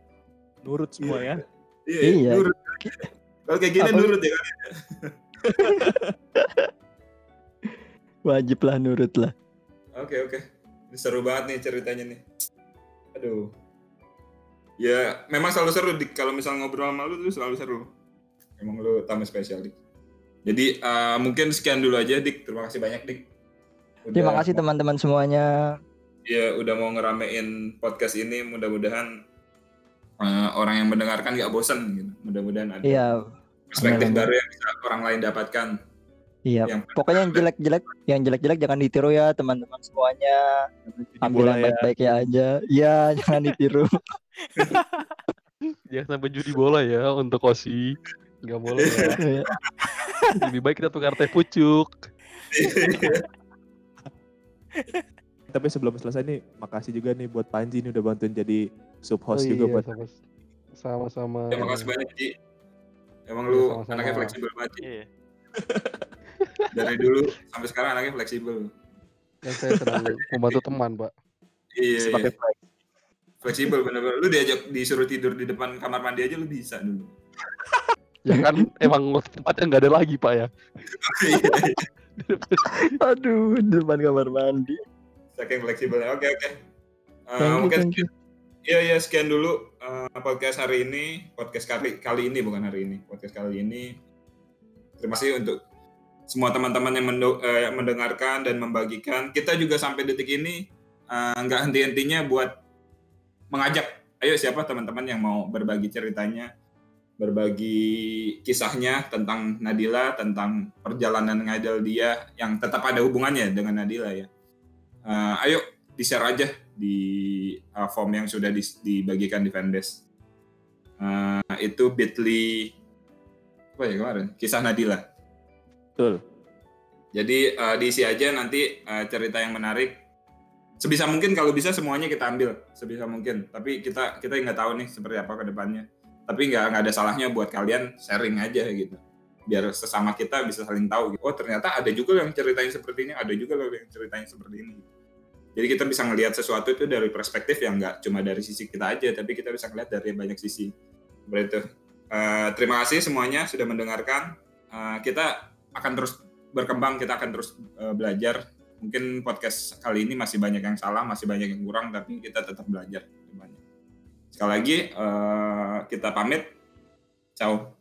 Nurut semua ya. Iya, Iya. nurut. Kalau kayak gini Apa- nurut ya kan. wajib lah nurut lah Oke oke. Ini seru banget nih ceritanya nih. Aduh. Ya memang selalu seru dik. Kalau misal ngobrol sama lu tuh selalu seru. Emang lu tamu spesial dik. Jadi eh, mungkin sekian dulu aja dik. Terima kasih banyak dik. Udah terima kasih teman-teman semuanya Ya udah mau ngeramein podcast ini. Mudah-mudahan eh, orang yang mendengarkan gak bosan gitu. Mudah-mudahan ada iya perspektif amin, amin. baru yang bisa orang lain dapatkan. iya Yang pokoknya yang jelek-jelek yang jelek-jelek jangan ditiru ya teman-teman semuanya ambil yang ya. baik-baiknya aja iya jangan ditiru Jangan sampai judi bola ya untuk Osi. Gak boleh ya. Lebih baik kita tukar teh pucuk. Tapi sebelum selesai nih, makasih juga nih buat Panji nih udah bantuin jadi sub host Oh juga iya, buat sama- sama-sama. Terima kasih banyak Ji. Emang lu Sama-sama. anaknya fleksibel banget. Iya. Dari dulu sampai sekarang anaknya fleksibel. Yang saya sedang membantu teman, Pak. Iya, sebagai iya. Fleksibel bener-bener. Lu diajak disuruh tidur di depan kamar mandi aja lu bisa dulu. Ya kan emang tempatnya nggak ada lagi, Pak ya. Aduh depan kamar mandi Saking fleksibelnya. Oke, oke. Eh, thank you mungkin Iya iya sekian dulu eh, podcast hari ini, podcast kali kali ini bukan hari ini, podcast kali ini. Terima kasih untuk semua teman-teman yang mendo- eh, yang mendengarkan dan membagikan. Kita juga sampai detik ini eh, nggak henti-hentinya buat mengajak, ayo siapa teman-teman yang mau berbagi ceritanya, berbagi kisahnya tentang Nadila, tentang perjalanan ngajal dia yang tetap ada hubungannya dengan Nadila ya. Eh, ayo di share aja di uh, form yang sudah dis- dibagikan di fanbase. Uh, itu Bitly apa ya kemarin? Kisah Nadila. Betul. Jadi uh, diisi aja nanti uh, cerita yang menarik. Sebisa mungkin kalau bisa semuanya kita ambil sebisa mungkin. Tapi kita kita nggak tahu nih seperti apa ke depannya. Tapi nggak ada salahnya buat kalian sharing aja gitu. Biar sesama kita bisa saling tahu. Gitu. Oh ternyata ada juga yang ceritain seperti ini, ada juga yang ceritain seperti ini. Jadi kita bisa ngelihat sesuatu itu dari perspektif yang nggak cuma dari sisi kita aja, tapi kita bisa ngelihat dari banyak sisi. Seperti itu. Eh, terima kasih semuanya sudah mendengarkan. Eh, kita akan terus berkembang, kita akan terus eh, belajar. Mungkin podcast kali ini masih banyak yang salah, masih banyak yang kurang, tapi kita tetap belajar. Sekali lagi, eh, kita pamit. Ciao.